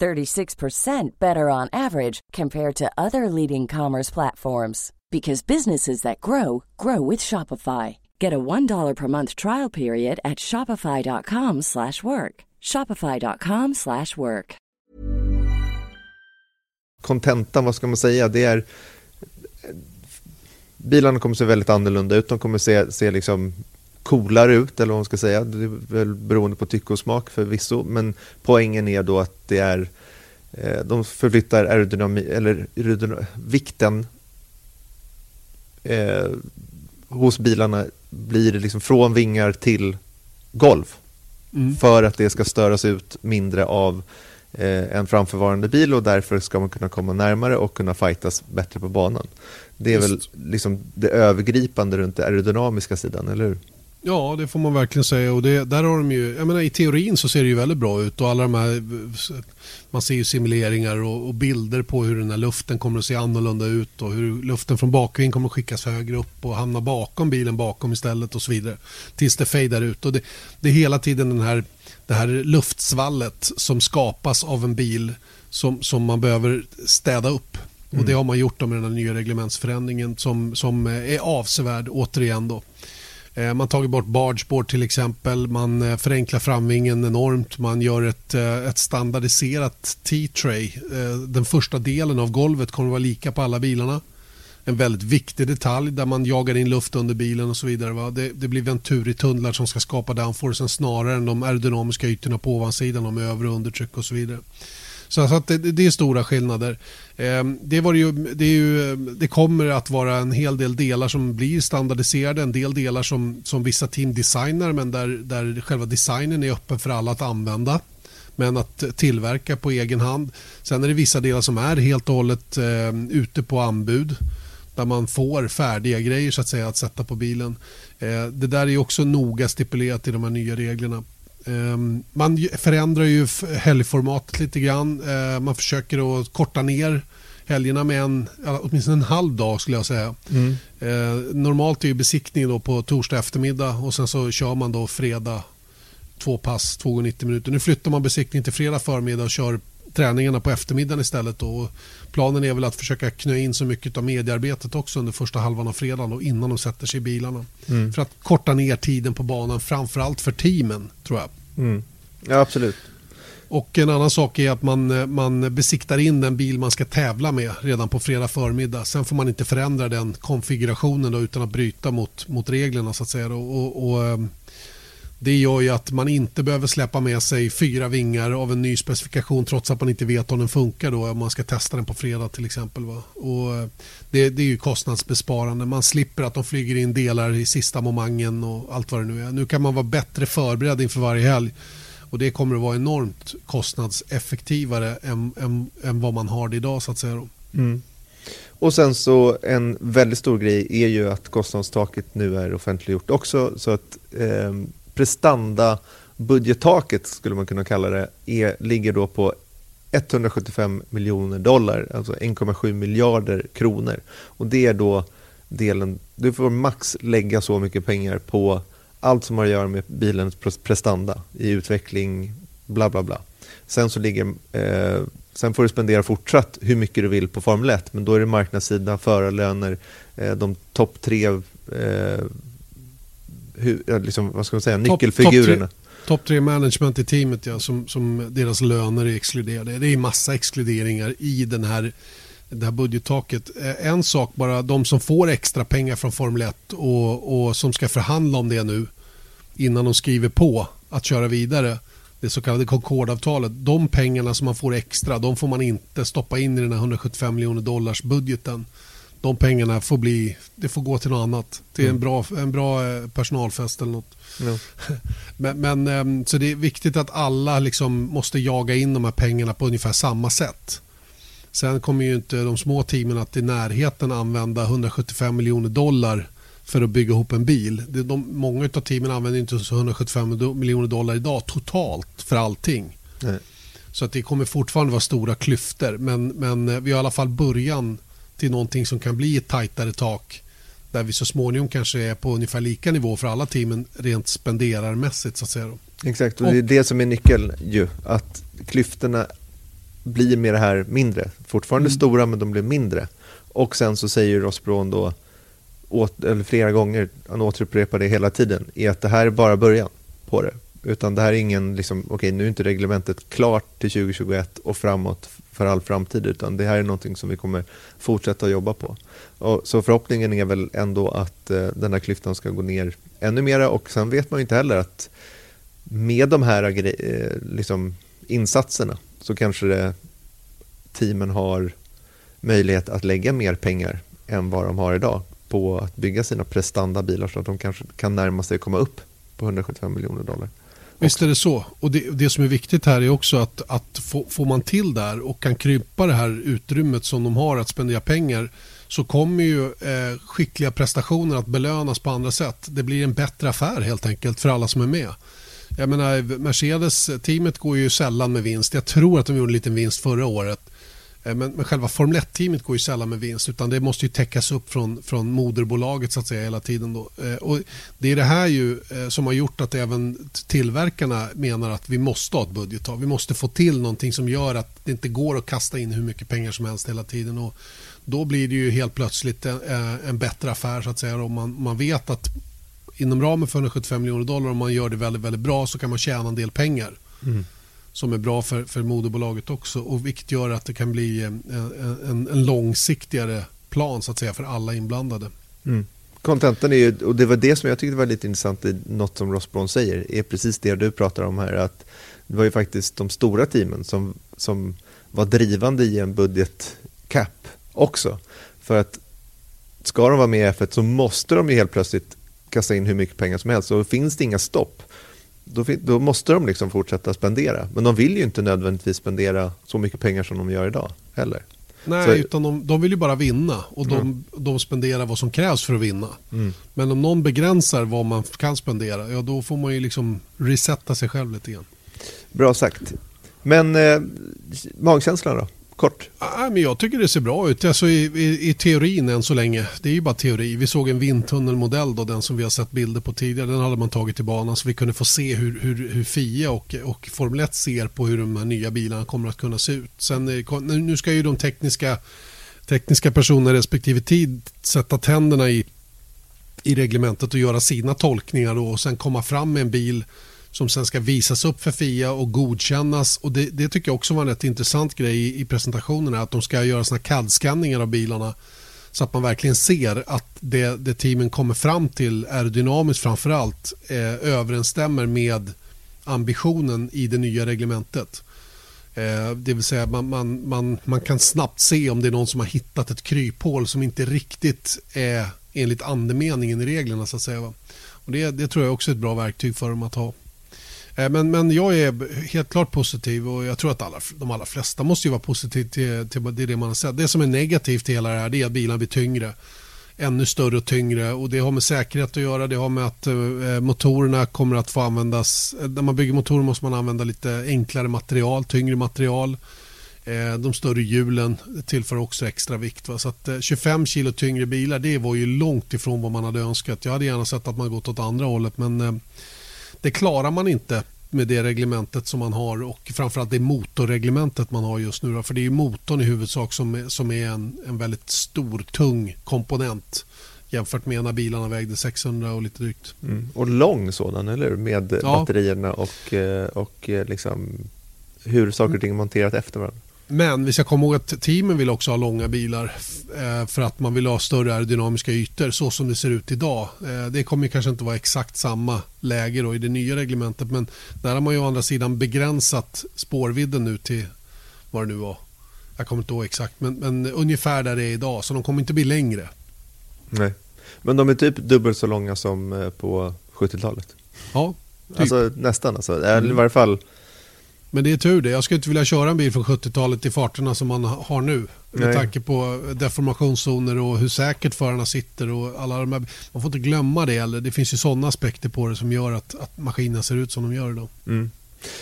S7: 36% better on average compared to other leading commerce platforms because businesses that grow grow with Shopify. Get a $1 per month trial period at shopify.com/work. shopify.com/work.
S5: Kontentan, vad ska man säga, det är bilarna kommer se väldigt annorlunda ut. De kommer se, se liksom coolare ut, eller vad man ska säga. Det är väl beroende på tycke och smak förvisso, men poängen är då att det är eh, de förflyttar aerodynami, eller vikten eh, hos bilarna blir liksom från vingar till golv. Mm. För att det ska störas ut mindre av eh, en framförvarande bil och därför ska man kunna komma närmare och kunna fightas bättre på banan. Det är Just. väl liksom det övergripande runt den aerodynamiska sidan, eller hur?
S4: Ja, det får man verkligen säga. Och det, där har de ju, jag menar, I teorin så ser det ju väldigt bra ut. och alla de här, Man ser ju simuleringar och, och, bilder på hur den här luften kommer att se annorlunda ut och hur luften från bakvind kommer att skickas högre upp och hamna bakom bilen bakom istället och så vidare. Tills det fejdar ut. Och det, det är hela tiden den här, det här luftsvallet som skapas av en bil som, som man behöver städa upp. Mm. Och Det har man gjort med den här nya reglementsförändringen som, som är avsevärd återigen. Då. Eh, man tagit bort bargeboard till exempel. Man eh, förenklar framvingen enormt. Man gör ett, eh, ett standardiserat T-tray. Den första delen av golvet kommer att vara lika på alla bilarna. En väldigt viktig detalj där man jagar in luft under bilen och så vidare. Det, det blir Venturi-tunnlar som ska skapa downforcen snarare än de aerodynamiska ytorna på ovansidan med övre undertryck och så vidare. Så att det, det är stora skillnader. Ehm, det, var ju, det, är ju, det kommer att vara en hel del delar som blir standardiserade, en del delar som, som vissa team designar men där, där själva designen är öppen för alla att använda men att tillverka på egen hand. Sen är det vissa delar som är helt och hållet eh, ute på anbud där man får färdiga grejer så att säga att sätta på bilen. Eh, det där är också noga stipulerat i de här nya reglerna. Ehm, man förändrar ju helgformatet lite grann. Ehm, man försöker att korta ner helgerna med en, åtminstone en halv dag skulle jag säga. Mm. Ehm, normalt är ju besiktning då på torsdag eftermiddag och sen så kör man då fredag två pass, två gånger 90 minuter. Nu flyttar man besiktning till fredag förmiddag och kör träningarna på eftermiddagen istället. Då. Planen är väl att försöka knö in så mycket av mediearbetet också under första halvan av fredagen då, innan de sätter sig i bilarna. Mm. För att korta ner tiden på banan, framförallt för teamen tror jag.
S5: Mm. Ja, absolut.
S4: Och en annan sak är att man, man besiktar in den bil man ska tävla med redan på fredag förmiddag. Sen får man inte förändra den konfigurationen då, utan att bryta mot, mot reglerna så att säga. Och, och, ehm, det gör ju att man inte behöver släppa med sig fyra vingar av en ny specifikation trots att man inte vet om den funkar då om man ska testa den på fredag till exempel. Va? Och eh, det, det är ju kostnadsbesparande. Man slipper att de flyger in delar i sista momangen och allt vad det nu är. Nu kan man vara bättre förberedd inför varje helg och det kommer att vara enormt kostnadseffektivare än, än, än vad man har det idag så att säga.
S5: Mm. Och sen så en väldigt stor grej är ju att kostnadstaket nu är offentliggjort också så att eh, prestanda budgettaket skulle man kunna kalla det är, ligger då på 175 miljoner dollar, alltså 1,7 miljarder kronor. Och det är då delen, du får max lägga så mycket pengar på allt som har att göra med bilens prestanda i utveckling, bla bla bla. Sen så ligger, eh, sen får du spendera fortsatt hur mycket du vill på Formel 1, men då är det marknadssida, förarlöner, eh, de topp tre eh, hur, liksom, vad ska man säga, nyckelfigurerna.
S4: Topp tre management i teamet ja, som, som deras löner är exkluderade. Det är massa exkluderingar i den här, det här budgettaket. Eh, en sak bara, de som får extra pengar från Formel 1 och, och som ska förhandla om det nu innan de skriver på att köra vidare det så kallade Concordavtalet. De pengarna som man får extra de får man inte stoppa in i den här 175 miljoner dollars budgeten de pengarna får bli, det får gå till något annat. Till mm. en, bra, en bra eh, personalfest eller något. Mm. men, men, ehm, så det är viktigt att alla liksom måste jaga in de här pengarna på ungefär samma sätt. Sen kommer ju inte de små teamen att i närheten använda 175 miljoner dollar för att bygga ihop en bil. De, många av teamen använder inte 175 miljoner dollar idag totalt för allting. Nej. Så att det kommer fortfarande vara stora klyftor. Men, men eh, vi har i alla fall början till någonting som kan bli ett tajtare tak där vi så småningom kanske är på ungefär lika nivå för alla teamen rent spenderarmässigt så att säga.
S5: Exakt, och det är det som är nyckeln ju, att klyftorna blir med det här mindre. Fortfarande mm. stora men de blir mindre. Och sen så säger Ross Brown då, åt, eller flera gånger, han återupprepar det hela tiden, är att det här är bara början på det. Utan det här är ingen, liksom, okej okay, nu är inte reglementet klart till 2021 och framåt för all framtid utan det här är någonting som vi kommer fortsätta att jobba på. Och, så förhoppningen är väl ändå att eh, den här klyftan ska gå ner ännu mera och sen vet man ju inte heller att med de här eh, liksom, insatserna så kanske det, teamen har möjlighet att lägga mer pengar än vad de har idag på att bygga sina prestandabilar så att de kanske kan närma sig komma upp på 175 miljoner dollar.
S4: Visst är det så. Och det, det som är viktigt här är också att, att få, får man till där och kan krympa det här utrymmet som de har att spendera pengar så kommer ju eh, skickliga prestationer att belönas på andra sätt. Det blir en bättre affär helt enkelt för alla som är med. Jag menar, Mercedes-teamet går ju sällan med vinst. Jag tror att de gjorde en liten vinst förra året. Eh, men, men själva Formel 1-teamet går ju sällan med vinst utan det måste ju täckas upp från, från moderbolaget så att säga hela tiden. Då. Eh, och det är det här ju eh, som har gjort att även tillverkarna menar att vi måste ha ett budgettak. Vi måste få till någonting som gör att det inte går att kasta in hur mycket pengar som helst hela tiden. Och då blir det ju helt plötsligt en, en bättre affär så att säga. Om man, man vet att inom ramen för 175 miljoner dollar om man gör det väldigt, väldigt bra så kan man tjäna en del pengar. Mm som är bra för, för moderbolaget också och vilket gör att det kan bli eh, en, en, en långsiktigare plan så att säga för alla inblandade.
S5: Mm. Är ju, och det var det som jag tyckte var lite intressant i något som Ross Brown säger, är precis det du pratar om här, att det var ju faktiskt de stora teamen som, som var drivande i en budgetcap också. För att ska de vara med i F1 så måste de ju helt plötsligt kasta in hur mycket pengar som helst och finns det inga stopp då, då, måste de liksom fortsätta spendera. Men de vill ju inte nödvändigtvis spendera så mycket pengar som de gör idag heller.
S4: Nej, så... utan de, de, vill ju bara vinna och de, mm. de spenderar vad som krävs för att vinna. Mm. Men om någon begränsar vad man kan spendera, ja då får man ju liksom resetta sig själv lite grann.
S5: Bra sagt. Men eh, magkänslan då? Kort?
S4: Ja, men jag tycker det ser bra ut. Alltså i, i, I teorin än så länge. Det är ju bara teori. Vi såg en vindtunnelmodell, då, den som vi har sett bilder på tidigare. Den hade man tagit till banan så vi kunde få se hur, hur, hur FIA och, och Formel 1 ser på hur de här nya bilarna kommer att kunna se ut. Sen, eh, nu ska ju de tekniska, tekniska personerna respektive tid sätta tänderna i, i reglementet och göra sina tolkningar då, och sen komma fram med en bil som sen ska visas upp för FIA och godkännas. Och det, det tycker jag också var en rätt intressant grej i, i presentationerna att de ska göra såna CAD-skanningar av bilarna Så att man verkligen ser att det, det teamen kommer fram till aerodynamiskt framförallt eh, överensstämmer med ambitionen i det nya reglementet. Eh, det vill säga man, man, man, man kan snabbt se om det är någon som har hittat ett kryphål som inte riktigt är enligt andemeningen i reglerna. Så att säga. Och det, det tror jag också är ett bra verktyg för dem att ha. Eh, men, men jag är helt klart positiv och jag tror att alla, de allra flesta måste vara positiva till, till det man har sett. Det som är negativt i hela det här är att bilarna blir tyngre. Ännu större och tyngre och det har med säkerhet att göra. Det har med att eh, motorerna kommer att få användas. Eh, när man bygger motorer måste man använda lite enklare material, tyngre material. De större hjulen tillför också extra vikt. Va? Så att 25 kilo tyngre bilar det var ju långt ifrån vad man hade önskat. Jag hade gärna sett att man gått åt andra hållet men det klarar man inte med det reglementet som man har och framförallt det motorreglementet man har just nu. Då. För det är motorn i huvudsak som är, som är en, en väldigt stor, tung komponent jämfört med när bilarna vägde 600 och lite drygt.
S5: Mm. Och lång sådan, eller Med ja. batterierna och, eh, och eh, liksom hur saker och ting är monterat efter varandra.
S4: Men vi ska komma ihåg att teamen vill också ha långa bilar eh, för att man vill ha större aerodynamiska ytor så som det ser ut idag. Eh, det kommer kanske inte vara exakt samma läge då i det nya reglementet men där har man ju å andra sidan begränsat spårvidden nu till vad det nu var. Jag kommer inte ihåg exakt men, men ungefär där det är idag så de kommer inte bli längre.
S5: Nej, men de är typ dubbelt så långa som eh, på 70-talet.
S4: Ja,
S5: typ. Alltså nästan alltså. Mm. I varje fall
S4: men det är tur det. Jag skulle inte vilja köra en bil från 70-talet i farterna som man har nu. Med Nej. tanke på deformationszoner och hur säkert förarna sitter. Och alla de här, man får inte glömma det. Eller det finns ju sådana aspekter på det som gör att, att maskinen ser ut som de gör idag.
S5: Mm.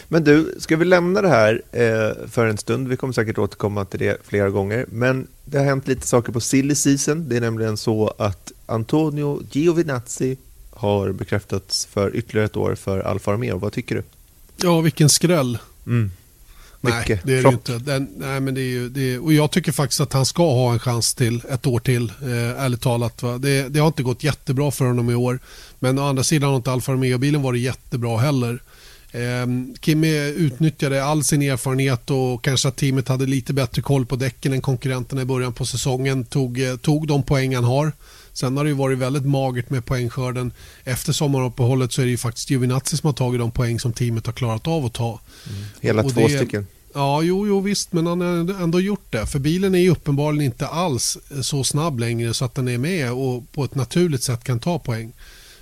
S5: Men du, ska vi lämna det här eh, för en stund? Vi kommer säkert återkomma till det flera gånger. Men det har hänt lite saker på silly season. Det är nämligen så att Antonio Giovinazzi har bekräftats för ytterligare ett år för Alfa Romeo. Vad tycker du?
S4: Ja, vilken skräll.
S5: Mm.
S4: Nej, det är det inte. Den, nej, men det är ju, det är, och jag tycker faktiskt att han ska ha en chans till ett år till. Eh, ärligt talat. Va? Det, det, har inte gått jättebra för honom i år. Men å andra sidan har inte Alfa Romeo-bilen varit jättebra heller. Eh, Kimi utnyttjade all sin erfarenhet och kanske att teamet hade lite bättre koll på däcken än konkurrenterna i början på säsongen. Tog, eh, tog de poäng han har. Sen har det ju varit väldigt magert med poängskörden. Efter sommaruppehållet så är det ju faktiskt Giovinazzi som har tagit de poäng som teamet har klarat av att ta.
S5: Mm. Hela och två det, stycken.
S4: Ja, jo, jo, visst, men han har ändå gjort det. För bilen är ju uppenbarligen inte alls så snabb längre så att den är med och på ett naturligt sätt kan ta poäng.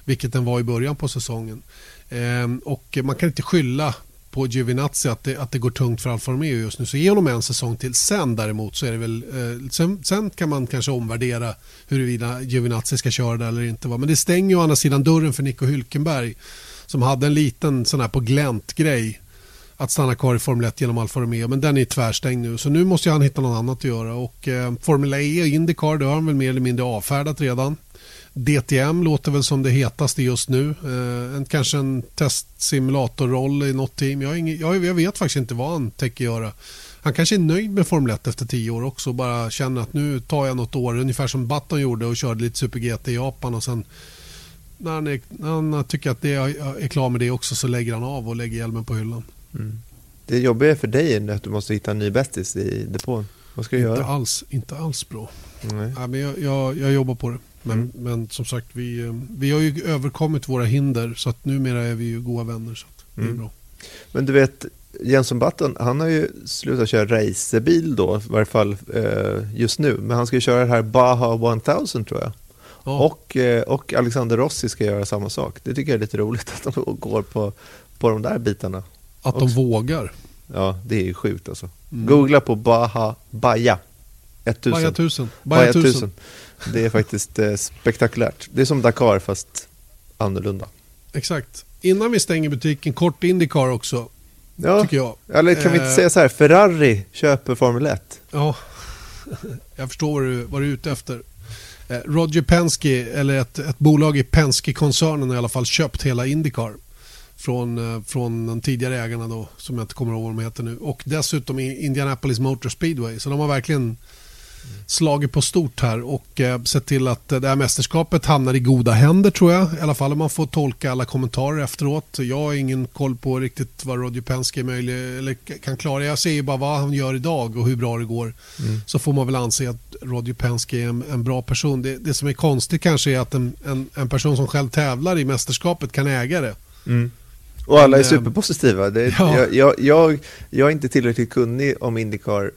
S4: Vilket den var i början på säsongen. Ehm, och man kan inte skylla på Giovinazzi att det, att det går tungt för Alfa Romeo just nu. Så ge honom en säsong till. Sen däremot så är det väl, eh, sen, sen, kan man kanske omvärdera huruvida Giovinazzi ska köra det eller inte. Va? Men det stänger ju å andra sidan dörren för Nico Hülkenberg som hade en liten sån här på glänt grej att stanna kvar i Formel 1 genom Alfa Romeo men den är tvärstängd nu så nu måste han hitta något annat att göra och eh, Formel E och Indycar det har han väl mer eller mindre avfärdat redan. DTM låter väl som det hetaste just nu. Eh, en, kanske en testsimulatorroll i något team. Jag, ingen, jag, jag, vet faktiskt inte vad han tänker göra. Han kanske är nöjd med Formel 1 efter tio år också. Bara känner att nu tar jag något år. Ungefär som Button gjorde och körde lite Super GT i Japan. Och sen när han, är, när han tycker att det är, är klar med det också så lägger han av och lägger hjälmen på hyllan. Mm.
S5: Det jobbiga för dig är att du måste hitta en ny bästis i depån. Vad ska du
S4: inte
S5: göra?
S4: Alls, inte alls bra. Nej. Ja, men jag, jag, jag jobbar på det. Men, mm. men som sagt, vi, vi har ju överkommit våra hinder så att numera är vi ju goda vänner. Så det är mm. bra.
S5: Men du vet, Jenson Button, han har ju slutat köra racerbil då, i varje fall eh, just nu. Men han ska ju köra det här Baha 1000 tror jag. Ja. Och, eh, och Alexander Rossi ska göra samma sak. Det tycker jag är lite roligt att de går på, på de där bitarna.
S4: Att också. de vågar.
S5: Ja, det är ju sjukt alltså. Mm. Googla på Baha Baja 1000.
S4: Baja 1000. Baja 1000.
S5: Det är faktiskt eh, spektakulärt. Det är som Dakar fast annorlunda.
S4: Exakt. Innan vi stänger butiken, kort Indycar också. Ja, tycker jag.
S5: eller kan vi inte eh, säga så här, Ferrari köper Formel 1?
S4: Ja, jag förstår vad du, vad du är ute efter. Eh, Roger Penske, eller ett, ett bolag i Penske-koncernen har i alla fall köpt hela Indycar. Från, från de tidigare ägarna då, som jag inte kommer ihåg vad de heter nu. Och dessutom Indianapolis Motor Speedway. Så de har verkligen slagit på stort här och eh, sett till att det här mästerskapet hamnar i goda händer tror jag. I alla fall om man får tolka alla kommentarer efteråt. Jag har ingen koll på riktigt vad Roger Penske är möjlig, eller kan klara. Jag ser ju bara vad han gör idag och hur bra det går. Mm. Så får man väl anse att Roger Penske är en, en bra person. Det, det, som är konstigt kanske är att en, en, en, person som själv tävlar i mästerskapet kan äga det.
S5: Mm. Och alla är eh, superpositiva. Det, ja. jag, jag, jag, jag är inte tillräckligt kunnig om Indycar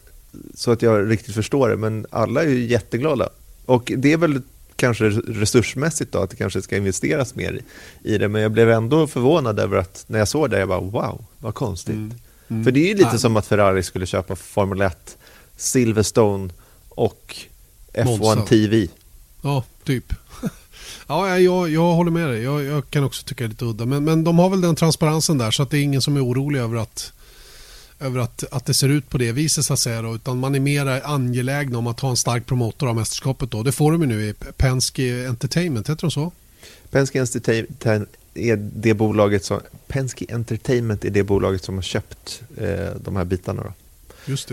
S5: så att jag riktigt förstår det, men alla är ju jätteglada. Och det är väl kanske resursmässigt då, att det kanske ska investeras mer i det, men jag blev ändå förvånad över att när jag såg det, jag bara wow, vad konstigt. Mm. Mm. För det är ju lite ah. som att Ferrari skulle köpa Formel 1, Silverstone och F1 Monza. TV.
S4: Ja, typ. ja, jag, jag håller med dig. Jag, jag, kan också tycka det är lite udda. Men, men de har väl den transparensen där så att det är ingen som är orolig över att över att, att det ser ut på det viset så att säga. Då, utan man är mer angelägen om att ha en stark promotor av mästerskapet. Då. Det får de ju nu i Penske Entertainment, heter de så?
S5: Penske Entertainment är det bolaget som, Penske Entertainment är det bolaget som har köpt eh, de här bitarna. Då.
S4: Just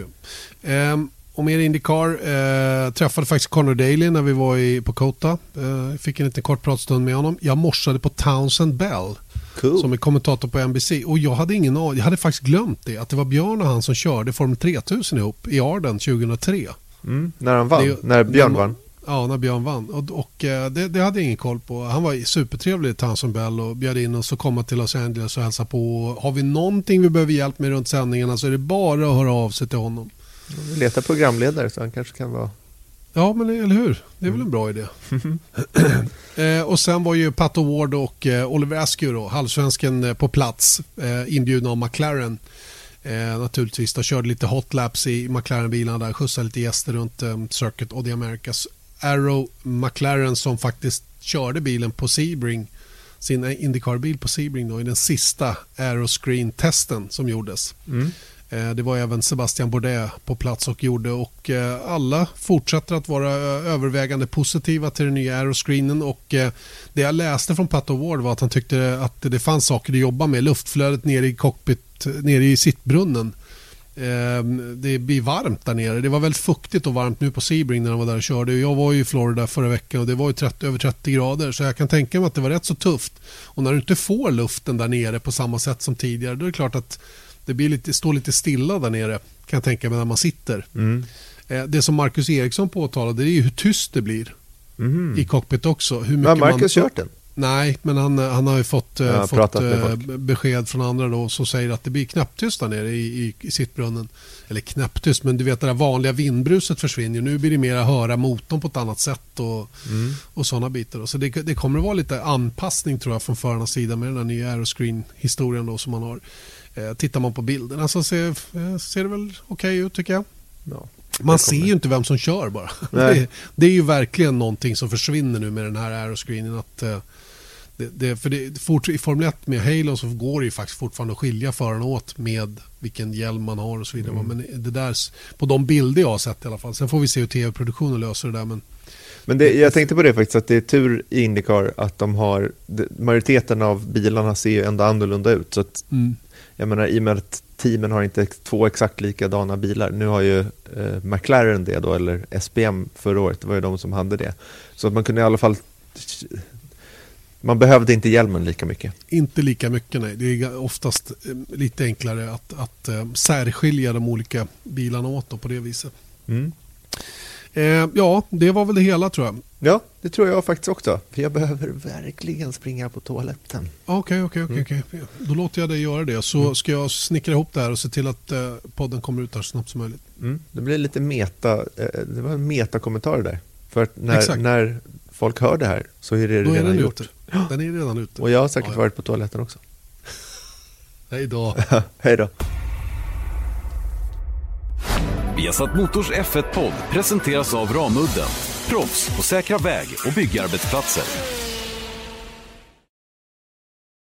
S4: det. Eh, och mer Indycar. Eh, träffade faktiskt Connor Daly när vi var i, på Kota. Eh, fick en liten kort pratstund med honom. Jag morsade på Townsend Bell Cool. Som är kommentator på NBC. Och jag hade ingen Jag hade faktiskt glömt det. Att det var Björn och han som körde Formel 3000 ihop i Arden 2003.
S5: Mm, när han vann? Det, när Björn vann?
S4: Ja, när Björn vann. Och, och eh, det, det, hade jag ingen koll på. Han var supertrevlig, Townsend Bell, och bjöd in oss att komma till Los Angeles och hälsa på. Har vi någonting vi behöver hjälp med runt sändningarna så är det bara att höra av sig till honom.
S5: Vi letar programledare så han kanske kan vara
S4: Ja, men eller hur? Det är väl en bra idé. eh, och sen var ju Pat Ward och eh, Oliver Askew, då, halvsvensken, eh, på plats eh, inbjudna av McLaren. Eh, naturligtvis, de körde lite hot laps i McLaren-bilarna där, skjutsade lite gäster runt eh, Circuit och the Americas. Arrow McLaren som faktiskt körde bilen på Sebring, sin Indycar-bil på Sebring då, i den sista Aeroscreen-testen som gjordes. Mm. Eh, det var även Sebastian Bourdais på plats och gjorde och eh, alla fortsätter att vara eh, övervägande positiva till den nya aeroscreenen och det jag läste från Pat Ward var att han tyckte att det fanns saker att jobba med. Luftflödet nere i cockpit, nere i sittbrunnen. Ehm, det blir varmt där nere. Det var väldigt fuktigt och varmt nu på Sebring när han var där och körde. Jag var i Florida förra veckan och det var ju 30, över 30 grader så jag kan tänka mig att det var rätt så tufft. Och när du inte får luften där nere på samma sätt som tidigare då är det klart att det blir lite, står lite stilla där nere kan jag tänka mig när man sitter. Mm. Eh, det som Marcus Eriksson påtalade det är hur tyst det blir mm. i cockpit också. Hur
S5: mycket har Marcus man... kört den?
S4: Nej, men han, han har ju fått, ja, fått eh, besked från andra då som säger att det blir knäpptyst där nere i, i, i sittbrunnen. Eller knäpptyst, men du vet det där vanliga vindbruset försvinner. Nu blir det mer att höra motorn på ett annat sätt och, mm. och sådana bitar. Så det, det kommer att vara lite anpassning tror jag från förarnas sida med den här nya aeroscreen-historien då som man har. Eh, tittar man på bilderna så ser, eh, ser det väl okej okay ut tycker jag. Ja, man ser ju inte vem som kör bara. Det, det, är ju verkligen någonting som försvinner nu med den här aeroscreenen. Att, eh, det, det, för det, fort, I Formel 1 med Halo så går det ju faktiskt fortfarande att skilja förarna åt med vilken hjälm man har och så vidare. Mm. Men det där, på de bilder jag har sett i alla fall. Sen får vi se hur tv-produktionen löser det där. Men,
S5: men det, jag tänkte på det faktiskt, att det är tur i Indycar att de har, majoriteten av bilarna ser ju ändå annorlunda ut. Så mm jag menar i och med att teamen har inte två exakt likadana bilar. Nu har ju eh, McLaren det då, eller SBM förra året, det var ju de som hade det. Så att man kunde i alla fall man behövde inte hjälmen lika mycket.
S4: Inte lika mycket nej. Det är oftast eh, lite enklare att, att uh, särskilja de olika bilarna åt på det viset. Mm. Eh, ja, det var väl det hela tror jag.
S5: Ja, det tror jag faktiskt också. För jag behöver verkligen springa på toaletten.
S4: Okej, okej, okej. Mm. Då låter jag dig göra det. Så mm. ska jag snickra ihop det här och se till att eh, podden kommer ut här så snabbt som möjligt.
S5: Mm. Det blir lite meta, eh, det var en metakommentar där. För när, när folk hör det här så är det Då redan är den gjort. Ute.
S4: Den är redan ute.
S5: Och jag har säkert ja, ja. varit på toaletten också.
S4: Hej då.
S5: Hej då.
S8: Viasat Motors F1-podd presenteras av Ramudden. Proffs på säkra väg och byggarbetsplatser.